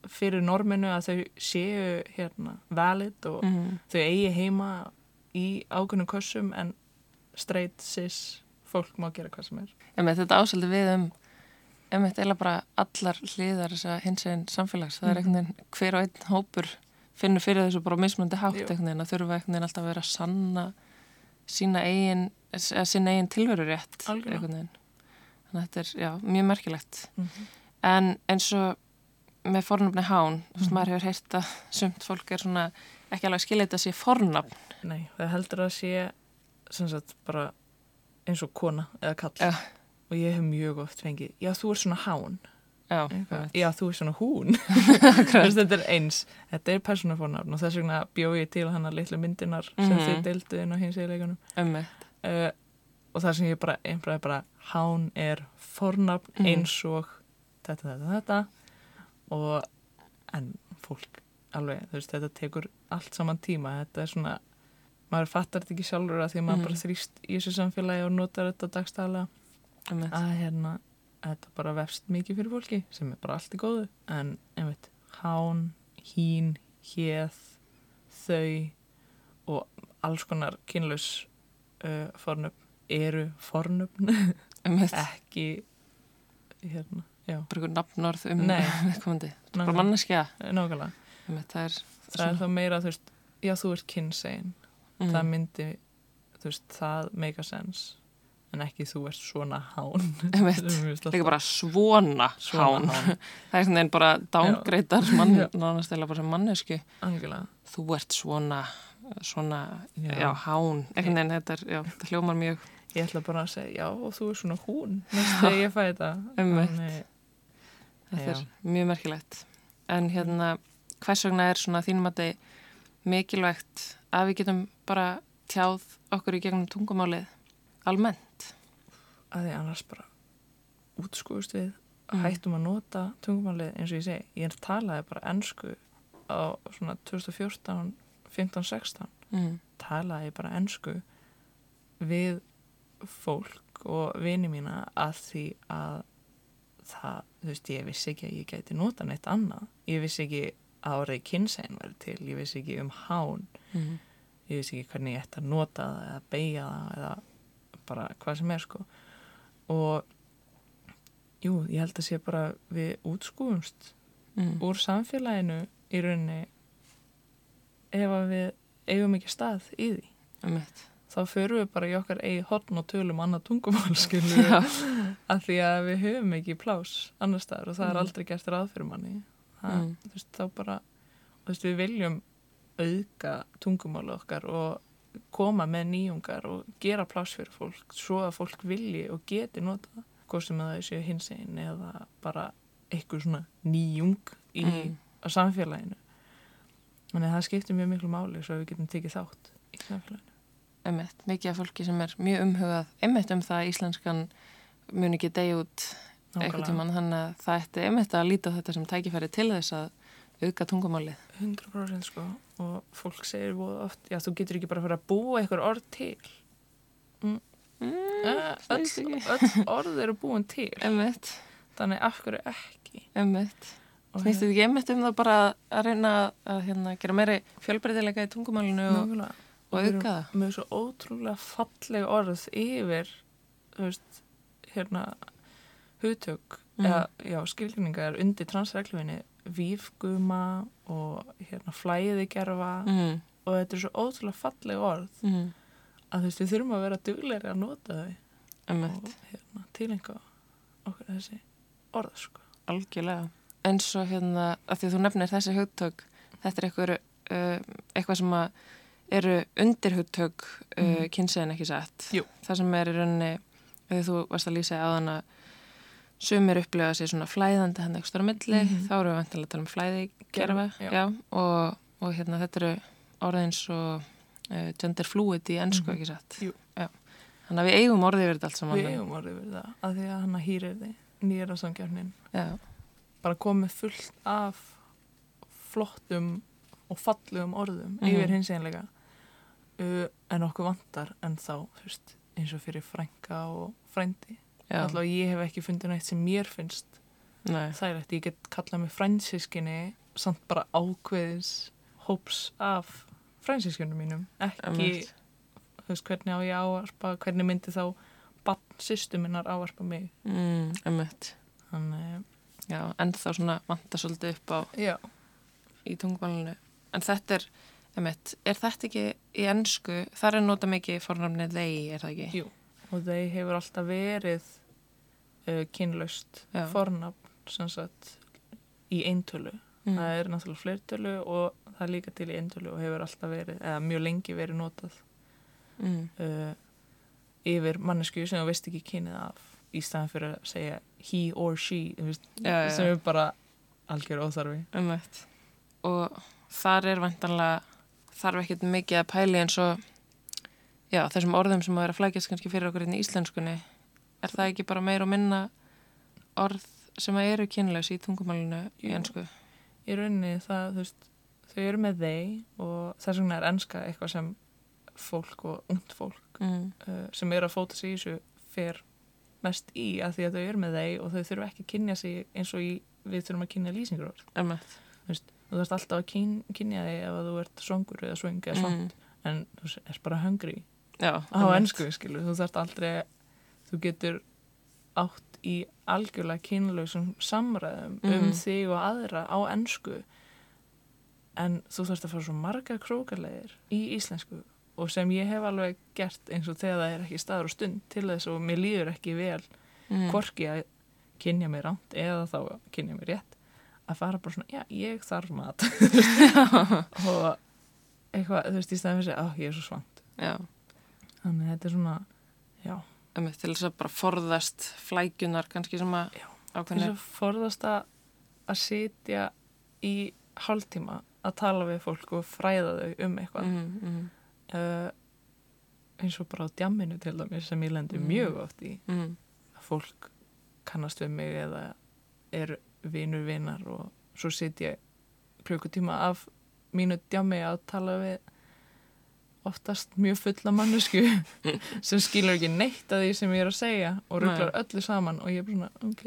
Speaker 4: fyrir norminu að þau séu hérna valid og
Speaker 2: Mm.
Speaker 4: þau eigi heima í ákveðnum kössum en straight cis fólk má gera hvað sem er
Speaker 2: Einmitt, þetta ásöldi við um einmitt eila bara allar hliðar þess að hins einn samfélags. Það er
Speaker 4: Mhm.
Speaker 2: einhvern veginn hver og einn hópur finnur fyrir þessu bara á mismunandi hátt einhvern veginn að þurfa einhvern veginn alltaf að vera sanna sína eigin, sína eigin tilveru rétt
Speaker 4: Algjörlega.
Speaker 2: einhvern veginn. Þannig að þetta er, já, mjög merkilegt.
Speaker 4: Mhm.
Speaker 2: En eins og með fornafni hán, þú veist,
Speaker 4: Mhm.
Speaker 2: maður hefur heyrt að sumt fólk er svona ekki alveg að skilja þetta sé fornafn.
Speaker 4: Nei, það heldur að sé sem sagt bara eins og kona eða kall
Speaker 2: Já.
Speaker 4: og ég hef mjög oft fengið, já þú er svona hán
Speaker 2: Já,
Speaker 4: já þú er svona hún þetta er eins, þetta er persónufornafn og þess vegna bjó ég til hana litlu myndinar sem
Speaker 2: Mhm.
Speaker 4: þið deildu inn á hins eiginleikunum
Speaker 2: ummitt.
Speaker 4: uh, og það sem ég bara einfraði bara hán er fornafn
Speaker 2: Mhm.
Speaker 4: eins og þetta, þetta, þetta og en fólk alveg, þú veist, þetta tekur allt saman tíma, þetta er svona maður fattar þetta ekki sjálfur að því að maður
Speaker 2: Mhm.
Speaker 4: bara þrýst í þessu samfélagi og notar þetta dagstæðlega
Speaker 2: Ummitt.
Speaker 4: að hérna, þetta bara vefst mikið fyrir fólki sem er bara allt í góðu en einmitt, hán, hín héð, þau og alls konar kynlaus uh, fornöfn eru fornöfn ekki hérna,
Speaker 2: ykkur nafnorð um viðkomandi. Bara
Speaker 4: nákvæmlega,
Speaker 2: manneskja.
Speaker 4: nákvæmlega.
Speaker 2: Ummitt, það er...
Speaker 4: það er þá meira, þú veist, já þú ert kynsegin
Speaker 2: Mm.
Speaker 4: það myndi, þú veist, það make a sense en ekki þú ert svona hán
Speaker 2: Líka bara svona,
Speaker 4: Svona
Speaker 2: hán.
Speaker 4: hán.
Speaker 2: Það er svona einn bara dángreitar nánast eða bara sem mannesku.
Speaker 4: Angilega.
Speaker 2: Þú ert svona, svona, já,
Speaker 4: Já.
Speaker 2: hán. Einhvern veginn, þetta er, þetta hljómar mjög
Speaker 4: Ég ætla bara að segja, já, og þú er svona hún næst þegar ég fæ þetta. Þannig-
Speaker 2: Þetta
Speaker 4: Já.
Speaker 2: er mjög merkilegt. En hérna, hvers vegna er svona þínum að þið mikilvægt að við getum bara tjáð okkur í gegnum tungumálið almennt?
Speaker 4: Að því annars bara útskúist við,
Speaker 2: Mm.
Speaker 4: hættum að nota tungumálið eins og ég segi. Ég talaði bara ennsku á svona 2014, 15, 16.
Speaker 2: Mm.
Speaker 4: Talaði ég bara ennsku við fólk og vini mína að því að það, þú veist, ég vissi ekki að ég gæti nota neitt annað. Ég vissi ekki að árið kynsegin verið til, ég vissi ekki um hán,
Speaker 2: mm.
Speaker 4: ég vissi ekki hvernig ég ætti að nota það eða beigja það eða bara hvað sem er sko. Og jú, ég held að sé bara við útskúumst
Speaker 2: Mm.
Speaker 4: úr samfélaginu í rauninni ef við eigum ekki stað í því.
Speaker 2: Einmitt.
Speaker 4: Þá förum við bara í okkar eigi horn og tölum annað tungumál, við, af því að við höfum ekki plás annar staðar og það er
Speaker 2: Mm.
Speaker 4: aldrei gert ráð fyrir manni. Það,
Speaker 2: Mm.
Speaker 4: þú veist, þá bara, þú veist, við viljum auðga tungumálu okkar og koma með nýjungar og gera plás fyrir fólk svo að fólk vilji og geti nota. Hvað sem að það séu hins einn eða bara eitthvað svona nýjung í
Speaker 2: Mm.
Speaker 4: samfélaginu. Þannig að það skiptir mjög miklu máli svo að við getum tekið þátt í samfélaginu.
Speaker 2: Einmitt. Mikið af fólki sem er mjög umhugað einmitt um það að íslenskan mun ekki degi út eitthvað tíman þannig að það ætti einmitt að líta á þetta sem tækifæri til þess að auka tungumálið.
Speaker 4: 100% sko og fólk segir oft, já þú getur ekki bara fyrir að búa eitthvað orð til
Speaker 2: Mm,
Speaker 4: uh, öll,
Speaker 2: veist ekki.
Speaker 4: öll orð eru búin til
Speaker 2: Einmitt,
Speaker 4: þannig af hverju ekki
Speaker 2: einmitt.
Speaker 4: og
Speaker 2: Snýst þetta ekki einmitt um það bara að reyna að hérna, gera meiri fjölbreytilega í tungumálinu og,
Speaker 4: Nákvæmlega.
Speaker 2: Og auka það?
Speaker 4: með svo ótrúlega falleg orð yfir veist, hérna hugtök eða, já, skilgningar undir transreglufinni vífguma og hérna flæðigerfa
Speaker 2: Mm,
Speaker 4: og þetta er svo ótrúlega falleg orð
Speaker 2: mm,
Speaker 4: að þú veist, við þurfum að vera duglegri að nota þau.
Speaker 2: Einmitt,
Speaker 4: og hérna, tilenga okkur þessi orð sko.
Speaker 2: algjörlega. Eins og hérna, að því þú nefnir þessi hugtök, þetta er eitthvað, uh, eitthvað sem að eru undir hugtök uh,
Speaker 4: Mhm.
Speaker 2: kynsegin ekki satt.
Speaker 4: Jú.
Speaker 2: Það sem er í rauninni, þegar þú varst að lýsa á þann að sumir upplifa sér svona flæðandi hann á milli,
Speaker 4: Mhm.
Speaker 2: þá eru við vantilega að tala um flæði gerfa,
Speaker 4: Já.
Speaker 2: já, og, og hérna þetta eru orðins og uh, gender fluid í ennsku
Speaker 4: Mhm.
Speaker 2: ekki satt.
Speaker 4: Jú.
Speaker 2: Já. Þannig að við eigum orðið þetta allt saman.
Speaker 4: við eigum orðið við það að því að hann hýrir þið nýra samgefnin
Speaker 2: Já,
Speaker 4: bara komið fullt af flottum og fallugum orðum
Speaker 2: Mhm.
Speaker 4: yfir hins einlega en okkur vantar en þá fyrst, eins og fyrir frænka og frændi. Alltaf ég hef ekki fundið neitt sem mér finnst það er eftir, ég get kallað mig frændsískinni samt bara ákveðis hóps af frændsískinum mínum. Ekki, þú veist, hvernig á ég að ávarpa hvernig myndi þá bannsýstu minnar ávarpa mig?
Speaker 2: Mm, Já, en þá svona vanta svolítið upp á
Speaker 4: já,
Speaker 2: í tungumálinu. En þetta er, einmitt, er þetta ekki í ennsku, þar er nota mikið fornafnið þeir, er það ekki?
Speaker 4: Jú. og þeir hefur alltaf verið uh, kynlaust
Speaker 2: Já.
Speaker 4: fornafn sem sagt í eintölu
Speaker 2: Mm.
Speaker 4: það er náttúrulega fleirtölu og það er líka til í eintölu og hefur alltaf verið eða mjög lengi verið notað
Speaker 2: Mm.
Speaker 4: uh, yfir mannesku sem þú veist ekki kynið af í staðan fyrir að segja he or she veist,
Speaker 2: Já,
Speaker 4: sem
Speaker 2: já.
Speaker 4: er bara algjör óþarfi
Speaker 2: Einmitt. Og þar er vantanlega, þarf ekkert mikið að pæli eins og, já, þessum orðum sem að vera flækjast kannski fyrir okkur hérna í íslenskunni. Er það ekki bara meir og minna orð sem að eru kynlaus í tungumálinu í ennsku?
Speaker 4: í rauninni það, þú veist, þau eru með þeir og þess vegna er enska eitthvað sem fólk og ungt fólk
Speaker 2: Mm.
Speaker 4: uh, sem eru að fóta sig í þessu fer mest í að því að þau eru með þeir og þau þurfa ekki að kynja sig eins og í, við þurfum að kynja lýsingur
Speaker 2: Einmitt.
Speaker 4: Þú þarfst alltaf að kyn, kynja þig ef þú ert songur eða svöng eða svont
Speaker 2: Mm.
Speaker 4: en þú er bara hungry
Speaker 2: Já,
Speaker 4: á ennsku skilu, þú þarft aldrei þú getur átt í algjörlega kynlausum samræðum um
Speaker 2: Mhm.
Speaker 4: þig og aðra á ennsku en þú þarft að fara svo marga krókarlegir í íslensku og sem ég hef alveg gert eins og þegar það er ekki staður og stund til þess og mér líður ekki vel
Speaker 2: Mm.
Speaker 4: hvorki að kynja mig rámt eða þá að kynja mig rétt að fara bara svona, já, ég þarf mat. Og eitthvað, þú veist, í staðan fyrir að ég er svo svant
Speaker 2: Já,
Speaker 4: þannig að þetta er svona, já.
Speaker 2: Einmitt, til þess að bara forðast flækjunar kannski sem að
Speaker 4: Já. til þess að forðast að að sitja í hálftíma að tala við fólk og fræða þau um eitthvað.
Speaker 2: Mm, mm,
Speaker 4: uh, eins og bara á djamminu til dæmis sem ég lendi
Speaker 2: Mm.
Speaker 4: mjög oft í.
Speaker 2: Mm,
Speaker 4: að fólk kannast við mig eða er vinur vinar og svo sit ég klukkutíma af mínu djammi að tala við oftast mjög fulla mannesku sem skilur ekki neitt að því sem ég er að segja og rugglar öllu saman og ég er svona, ok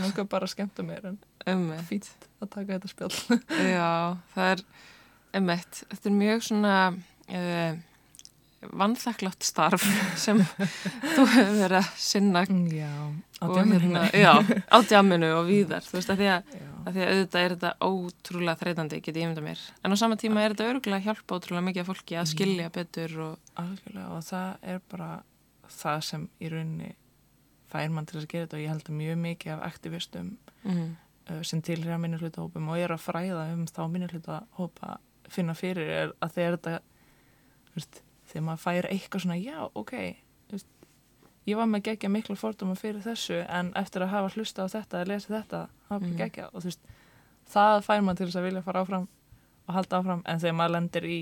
Speaker 4: langar bara að skemmta mér en
Speaker 2: Einmitt.
Speaker 4: fínt að taka þetta spjall
Speaker 2: Já, það er emitt, þetta er mjög svona uh, vannþakklátt starf sem þú hefur verið að sinna
Speaker 4: Já, á djáminu
Speaker 2: hérna, já, á djáminu og víðar þú veist, að því að, að því að auðvitað er þetta ótrúlega þreytandi, get ég ymda mér. En á sama tíma er þetta örgulega að hjálpa ótrúlega mikið af fólki að skilja betur og
Speaker 4: algjörlega og það er bara það sem í rauninni fær mann til að gera þetta og ég held að mjög mikið af aktivistum
Speaker 2: mm,
Speaker 4: uh, sem tilhýra minnihlutahópum og er að fræða um þá minnihlutahópa finna fyrir er að þegar þetta þegar maður fær eitthvað svona já, ok ég var með gegja miklu fordóma fyrir þessu en eftir að hafa hlusta á þetta að lesa þetta, hafa
Speaker 2: Mhm.
Speaker 4: gegja og þú veist, það fær maður til þess að vilja fara áfram og halda áfram en þegar maður lendir í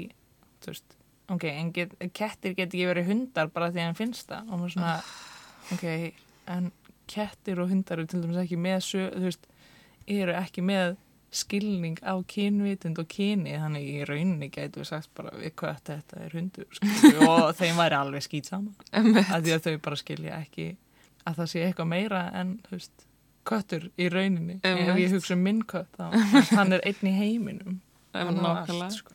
Speaker 4: þú veist, ok, en get, kettir get ekki verið hundar bara því að hann finnst það. Og maður svona, ok en kettir og hundar eru til dæmis ekki með þú veist, eru ekki með skilning á kynvitund og kyni, þannig í rauninni gætu við sagt bara við hvað þetta er hundur skilur, og þeim væri alveg skýt saman að því að þau bara skilja ekki að það sé eitthvað meira en veist, köttur í rauninni. Ef ég hugsa um minn kött þá hann er einn í heiminum. Allt, sko.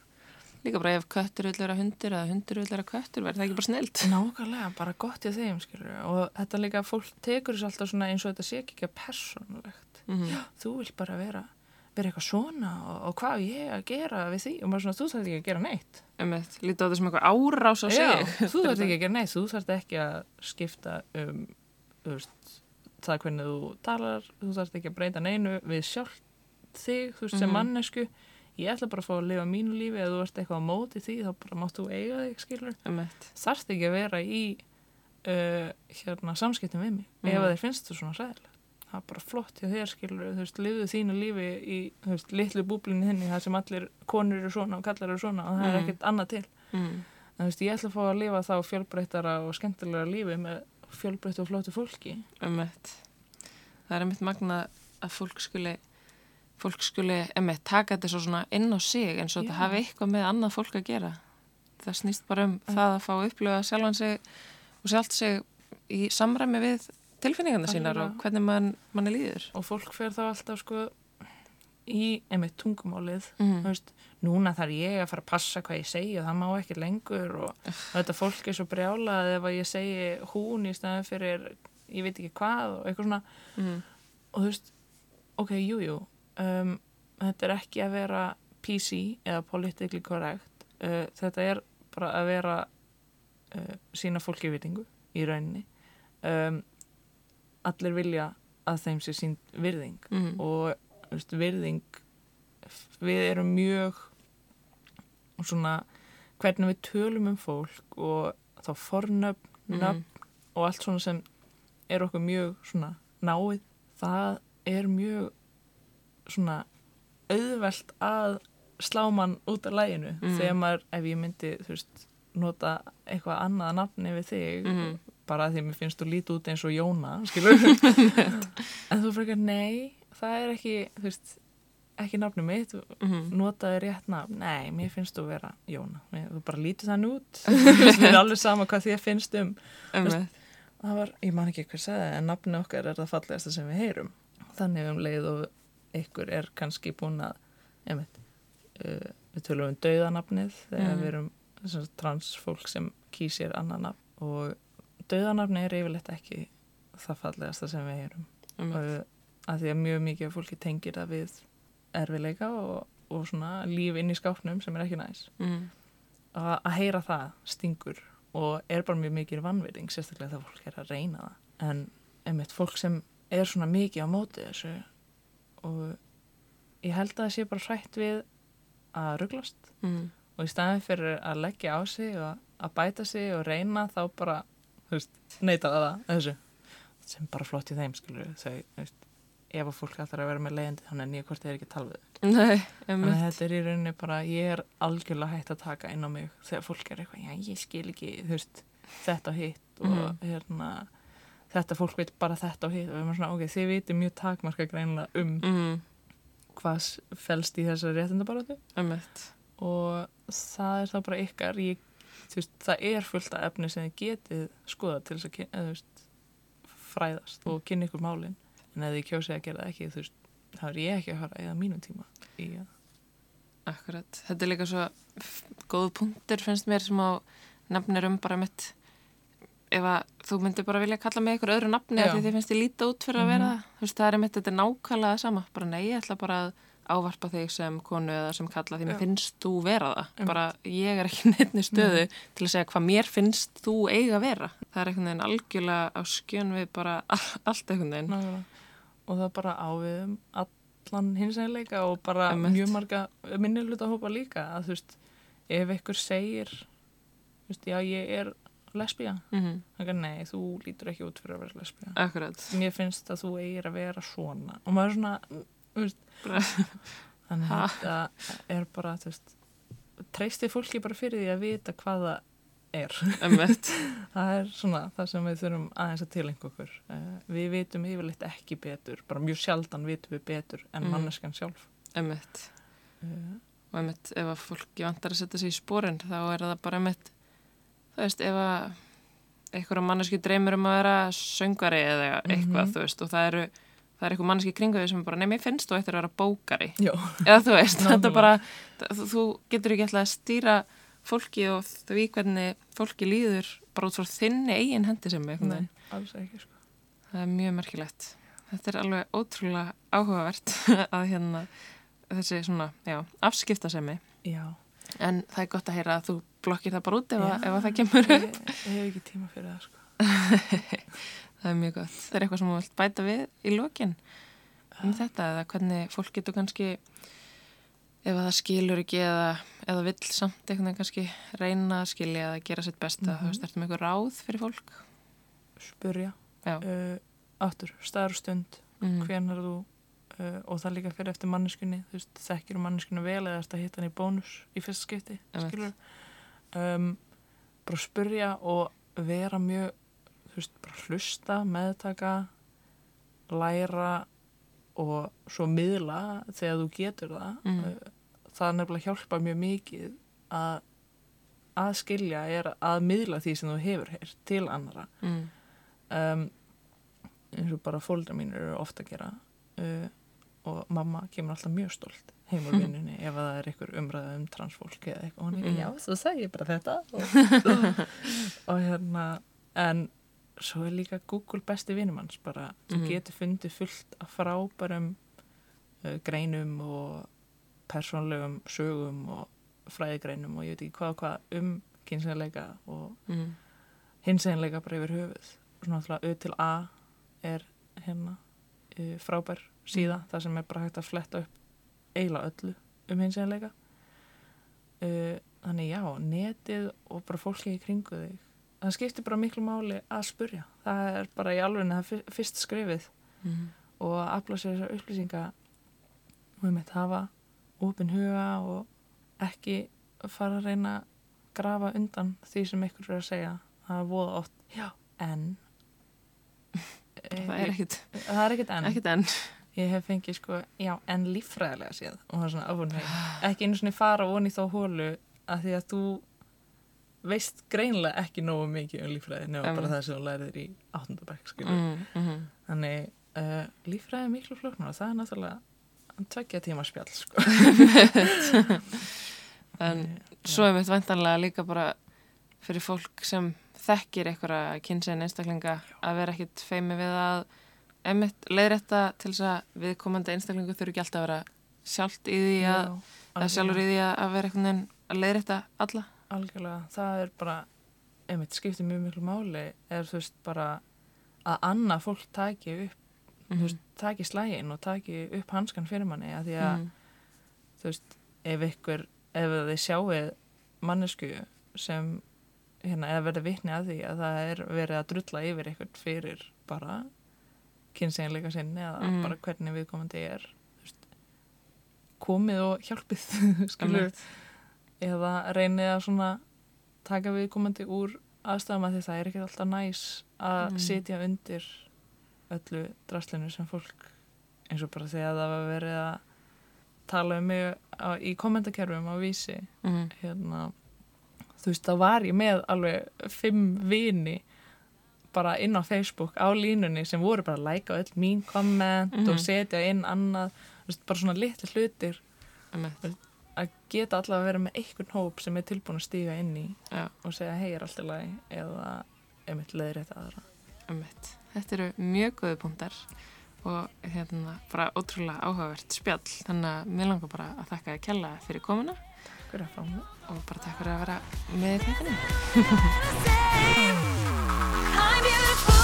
Speaker 2: líka bara ef köttur vil vera hundur eða hundur vil vera köttur, verður það ekki bara snilt
Speaker 4: nákvæmlega, bara gott í þeim skilur og þetta líka, fólk tekur þessu alltaf eins og þetta sé ekki ekki persónulegt.
Speaker 2: Mm
Speaker 4: þú vil bara vera vera eitthvað svona og, og hvað ég að gera við því? Og maður svona, þú þarf ekki að gera neitt.
Speaker 2: Emitt, lítið á þessum eitthvað árás á sig.
Speaker 4: þú þarf ekki að gera neitt, þú þarf ekki að skipta um veist, það hvernig þú talar. Þú þarf ekki að breyta neinu við sjálf þig, þú veist, sem
Speaker 2: Mhm.
Speaker 4: mannesku ég ætla bara að fá að lifa mínu lífi. Eða þú ert eitthvað á móti því, þá bara máttu eiga þig skilur, þarft ekki að vera í uh, hérna samskiptum við mig, ef
Speaker 2: Mhm.
Speaker 4: að þeir finnst þú svona ræðilega það er bara flott hjá þér skilur þú veist, lifðu þínu lífi í veist, litlu búblinu þinni, það sem allir konur eru svona og kallar eru svona og það er
Speaker 2: Mhm.
Speaker 4: ekkert annað til
Speaker 2: mm.
Speaker 4: en þú veist, ég ætla að fá að lifa þá fjölbreyttara og skemmtilega lífi með fjölbreyttu og flótu fólki
Speaker 2: emitt það er emitt magna að fólk skuli fólk skuli, emitt, taka þetta svo svona inn á sig eins og
Speaker 4: Já.
Speaker 2: þetta hafi eitthvað með annað fólk að gera það snýst bara um það að fá að upplifa sjálfan sig og sjálft sig í samræmi við tilfinningarna sínar og hvernig mann, mann er líður.
Speaker 4: Og fólk fer þá alltaf sko í einmitt tungumálið.
Speaker 2: Mm.
Speaker 4: veist, núna þarf ég að fara að passa hvað ég segi og það má ekki lengur og, og þetta fólk er svo brjálað ef að ég segi hún í staðin fyrir ég veit ekki hvað og eitthvað svona.
Speaker 2: Mm.
Speaker 4: og þú veist, ok, jú, jú um, þetta er ekki að vera PC eða politically correct. Uh, þetta er bara að vera uh, sína fólki vitingu í rauninni. Um, allir vilja að þeim sé sínt virðing
Speaker 2: Mm.
Speaker 4: og veist, virðing við erum mjög svona hvernig við tölum um fólk og þá fornöfn,
Speaker 2: Mhm.
Speaker 4: nöfn og allt svona sem er okkur mjög svona náið, það er mjög svona auðvelt að slá mann út af læginu
Speaker 2: Mhm.
Speaker 4: þegar maður, ef ég myndi þú veist, nota eitthvað annað nafni við þig
Speaker 2: Mhm.
Speaker 4: Bara því að mér finnst þú lítið út eins og Jóna skilur en þú frekar nei það er ekki, þú veist ekki nafni mitt,
Speaker 2: Mm.
Speaker 4: notaði rétt nafn. Nei, mér finnst þú vera Jóna. Mér- þú bara lítið þann út. Mér er alveg sama hvað þér finnst um.
Speaker 2: Emitt.
Speaker 4: það var, ég man ekki hvað sagði en nafni okkar er það fallegasta sem við heyrum. Þannig um leið og ykkur er kannski búin að einmitt, uh, við tölum um dauðanafnið þegar
Speaker 2: Mhm.
Speaker 4: við erum sem sagt, transfólk sem kýsir annan nafn og dauðanafni er yfirleitt ekki það fallegasta sem við heyrum
Speaker 2: Emitt.
Speaker 4: uh, að því að mjög mikið af fólki tengir það við erfileika og, og svona líf inn í skápnum sem er ekki næs
Speaker 2: Mm.
Speaker 4: að heyra það stingur og er bara mjög mikið vannverðing sérstaklega þegar fólk er að reyna það en einmitt fólk sem er svona mikið á móti þessu og ég held að það sé bara hrætt við að rugglast
Speaker 2: Mm.
Speaker 4: og í staðin fyrir að leggja á sig og að bæta sig og reyna þá bara þú veist, neita það þessu sem bara flott í þeim skilur þau, veist, ef að fólk ætlar að vera með leiðindi þannig að nýja hvort þeir ekki tala við þau.
Speaker 2: Nei,
Speaker 4: að
Speaker 2: emitt.
Speaker 4: þetta er í rauninni bara, ég er algjörlega hægt að taka inn á mig þegar fólk er eitthvað, já ég skil ekki, veist, þetta og hitt og
Speaker 2: Mhm.
Speaker 4: hérna, þetta fólk veit bara þetta og hitt og við erum svona, ok, þið viti mjög takmarka greinlega um
Speaker 2: Mm.
Speaker 4: hvað s- felst í þessari réttindabaratu
Speaker 2: Emitt.
Speaker 4: og það er þá bara ykkar, ég, veist, það er fullt af efni sem þið getið skoða til þess að, eða, veist, fræðast og kynna ykkur málin en ef þið kjósið að gera það ekki veist, þá er ég ekki að fara eða mínum tíma í að
Speaker 2: Akkurat. Þetta er líka svo góð punktur finnst mér sem á nefnir um bara mitt ef að þú myndir bara vilja kalla mig eitthvað öðru nafni því þið finnst ég líta út fyrir að vera. Þú veist, það er mitt, þetta er nákvæmlega sama. Bara nei, ég ætla bara að ávarpa þig sem konu eða sem kalla því mér finnst þú vera það.
Speaker 4: Einmitt.
Speaker 2: Bara ég er ekki neittni stöðu til að segja hvað mér finnst þú eiga að vera. Það er einhvern veginn algjörlega á skjön við bara all- allt einhvern veginn.
Speaker 4: nákvæmlega. og það bara á við um allan hinsæðileika og bara
Speaker 2: Einmitt.
Speaker 4: mjög marga minni hluta hópa líka að þú veist, ef einhver segir þú veist, já ég er lesbía,
Speaker 2: Mm
Speaker 4: þannig að nei, þú lítur ekki út fyrir að vera
Speaker 2: Akkurat.
Speaker 4: mér finnst að þú eigir að vera svona og maður er svona þannig að þetta er bara þú veist, treysti fólki bara fyrir því að vita hvað það er
Speaker 2: Emmett.
Speaker 4: það er svona það sem við þurfum aðeins að tilenga okkur uh, við vitum yfirleitt ekki betur bara mjög sjaldan vitum við betur en
Speaker 2: Mhm.
Speaker 4: manneskan sjálf
Speaker 2: Emmett.
Speaker 4: uh,
Speaker 2: og einmitt ef að fólki vantar að setja sig í spórin þá er það bara einmitt þú veist ef að einhverja manneski dreymir um að vera söngari eða eitthvað
Speaker 4: Mhm.
Speaker 2: þú veist og það eru það er eitthvað manneski kringu því sem bara nefnir finnst þú eftir að vera bókari
Speaker 4: já,
Speaker 2: eða þú veist þetta
Speaker 4: Nákvæmlega.
Speaker 2: bara þú, þú getur ekki alltaf að stýra fólki og því hvernig fólki líður bara út frá þinni eigin hendi sem við
Speaker 4: nei, alls ekki sko.
Speaker 2: það er mjög merkilegt þetta er alveg ótrúlega áhugavert að hérna þessi svona, já, afskiptasemi
Speaker 4: já,
Speaker 2: En það er gott að heyra að þú blokkir það bara út ef, að,
Speaker 4: Já.
Speaker 2: ef að það kemur
Speaker 4: ég,
Speaker 2: upp.
Speaker 4: ég hef ekki tíma fyrir það sko.
Speaker 2: Það er mjög gott. Það er eitthvað sem þú vilt bæta við í lokin um þetta eða hvernig fólk getur kannski ef að það skilur ekki eða, eða vill samt einhvern veginn kannski reyna að skilja eða gera sitt besta.
Speaker 4: Mhm.
Speaker 2: Þú veist, ertu með eitthvað ráð fyrir fólk?
Speaker 4: spurja
Speaker 2: Já.
Speaker 4: uh, áttur, staður og stund
Speaker 2: Mm.
Speaker 4: hvenar þú uh, og það líka fyrir eftir manneskunni þú veist, þekkir manneskunni vel eða ertu að hitta hann í bónus í fyrsta skipti skilur um, bara spurja og vera mjög þú veist, hlusta, meðtaka læra og svo miðla þegar þú getur það
Speaker 2: Mhm.
Speaker 4: uh, það nefnilega hjálpa mjög mikið að að skilja er að miðla því sem þú hefur heyrt til annara
Speaker 2: Mm.
Speaker 4: um, eins og bara fóldra mínir eru ofta að gera uh, og mamma kemur alltaf mjög stolt heim úr vinnunni ef að það er einhver umræða um transfólk eða eitthvað
Speaker 2: Mm.
Speaker 4: já, svo segi ég bara þetta og, og hérna en svo er líka Google besti vinnumanns bara, þú
Speaker 2: Mhm.
Speaker 4: getur fundið fullt af frábærum uh, greinum og persónlegum sögum og fræðigreinum og ég veit ekki hvað og hvað um kynsinleika og
Speaker 2: Mm.
Speaker 4: hins einleika bara yfir höfuð svona alltaf Ö til A er hérna uh, frábær síða þar sem er bara hægt að fletta upp eiginlega öllu um hins einleika uh, þannig já, netið og bara fólki í kringu þig það skiptir bara miklu máli að spurja. Það er bara í alveg það fyr- fyrst skrifið.
Speaker 2: Mm.
Speaker 4: og að afla sér þessar upplýsinga og við mitt hafa opin huga og ekki fara að reyna að grafa undan því sem ykkur er að segja. Það er voða oft, já, en.
Speaker 2: Það er ekkit,
Speaker 4: það er ekkit en.
Speaker 2: Ekkit enn.
Speaker 4: ég hef fengið sko, já, en líffræðilega séð. Og það er svona áfurnveg ekki einu svona fara onni þá hólu að því að þú veist greinlega ekki nógu mikið um líffræði nema
Speaker 2: Einmitt.
Speaker 4: bara það sem þú lærið í áttundabæk
Speaker 2: Mm. Mm.
Speaker 4: Þannig uh, líffræði er miklu flóknar og það er náttúrulega tveggja tíma spjall sko.
Speaker 2: En svo er mitt vantanlega líka bara fyrir fólk sem þekkir einhverja kynsegin einstaklinga að vera ekkit feimi við að leiðrætta til þess að viðkomandi einstaklingu þurfi ekki alltaf að vera sjálft í því að, að sjálfur í því að vera einhvern veginn að leiðrætta alla.
Speaker 4: Algjörlega, það er bara einmitt skiptir mjög miklu máli er þú veist bara að annað fólk taki upp þú veist, taki slægin og taki upp hanskan fyrir manni að því að
Speaker 2: Mm.
Speaker 4: þú veist, ef ykkur ef þið sjáið mannesku sem hérna, eða verður vitni að því að það er verið að drulla yfir ykkur fyrir bara kynseginleika sinni eða
Speaker 2: Mhm.
Speaker 4: bara hvernig viðkomandi er þú veist, komið og hjálpið skilur. Eða reynið að svona taka viðkomandi úr aðstæðum að því það er ekki alltaf næs að
Speaker 2: Mm.
Speaker 4: sitja undir öllu draslinu sem fólk eins og bara þegar það var verið að tala um mig á, í kommentakerfum á vísi
Speaker 2: Mm.
Speaker 4: hérna, þú veist, þá var ég með alveg fimm vini bara inn á Facebook á línunni sem voru bara að læka öll mín komment og setja inn annað veist, bara svona litli hlutir
Speaker 2: Einmitt.
Speaker 4: Að geta allavega að vera með einhvern hóp sem er tilbúin að stíga inn í
Speaker 2: Já.
Speaker 4: og segja hei er allt í lagi eða einmitt leiðir þetta aðra
Speaker 2: Einmitt. Þetta eru mjög góði punktar og hérna bara ótrúlega áhugavert spjall þannig að mér langar bara að þakka að kella fyrir komuna
Speaker 4: er mig?
Speaker 2: og bara takk fyrir að vera með í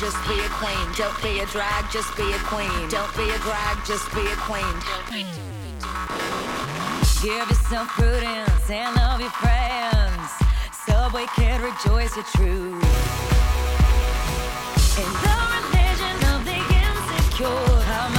Speaker 5: just
Speaker 6: be a queen. Don't be a drag, just be a queen. Don't be a drag, just be a queen.
Speaker 5: Give yourself prudence and love your friends. Subway kid, rejoice your truth. In the religion of the insecure,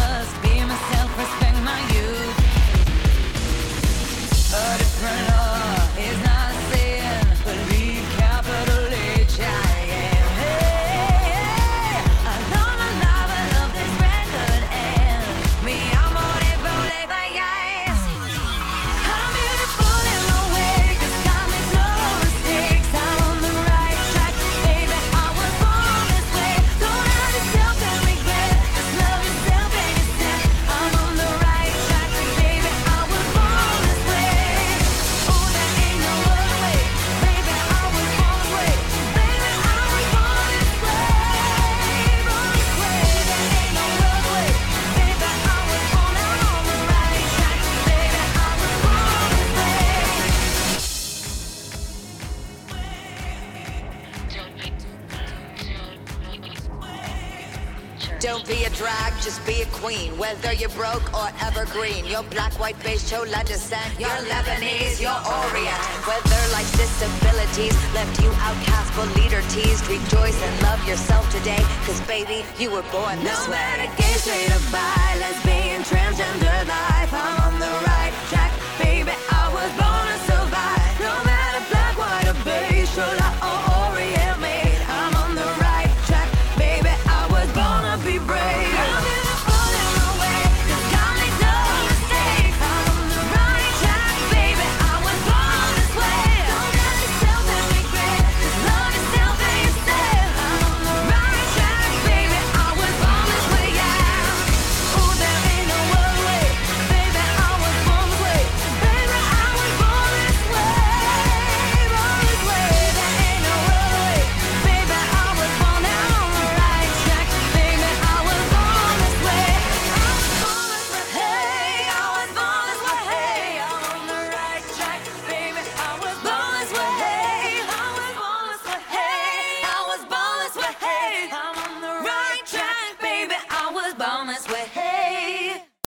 Speaker 6: queen. Whether you're broke or evergreen, your black, white, beige, chola descent, your Lebanese, your Orient. Whether life's disabilities left you outcast but leader teased, rejoice and love yourself today, cause baby, you were born this
Speaker 5: no
Speaker 6: way.
Speaker 5: No matter gay, straight or bi, lesbian, transgender life, I'm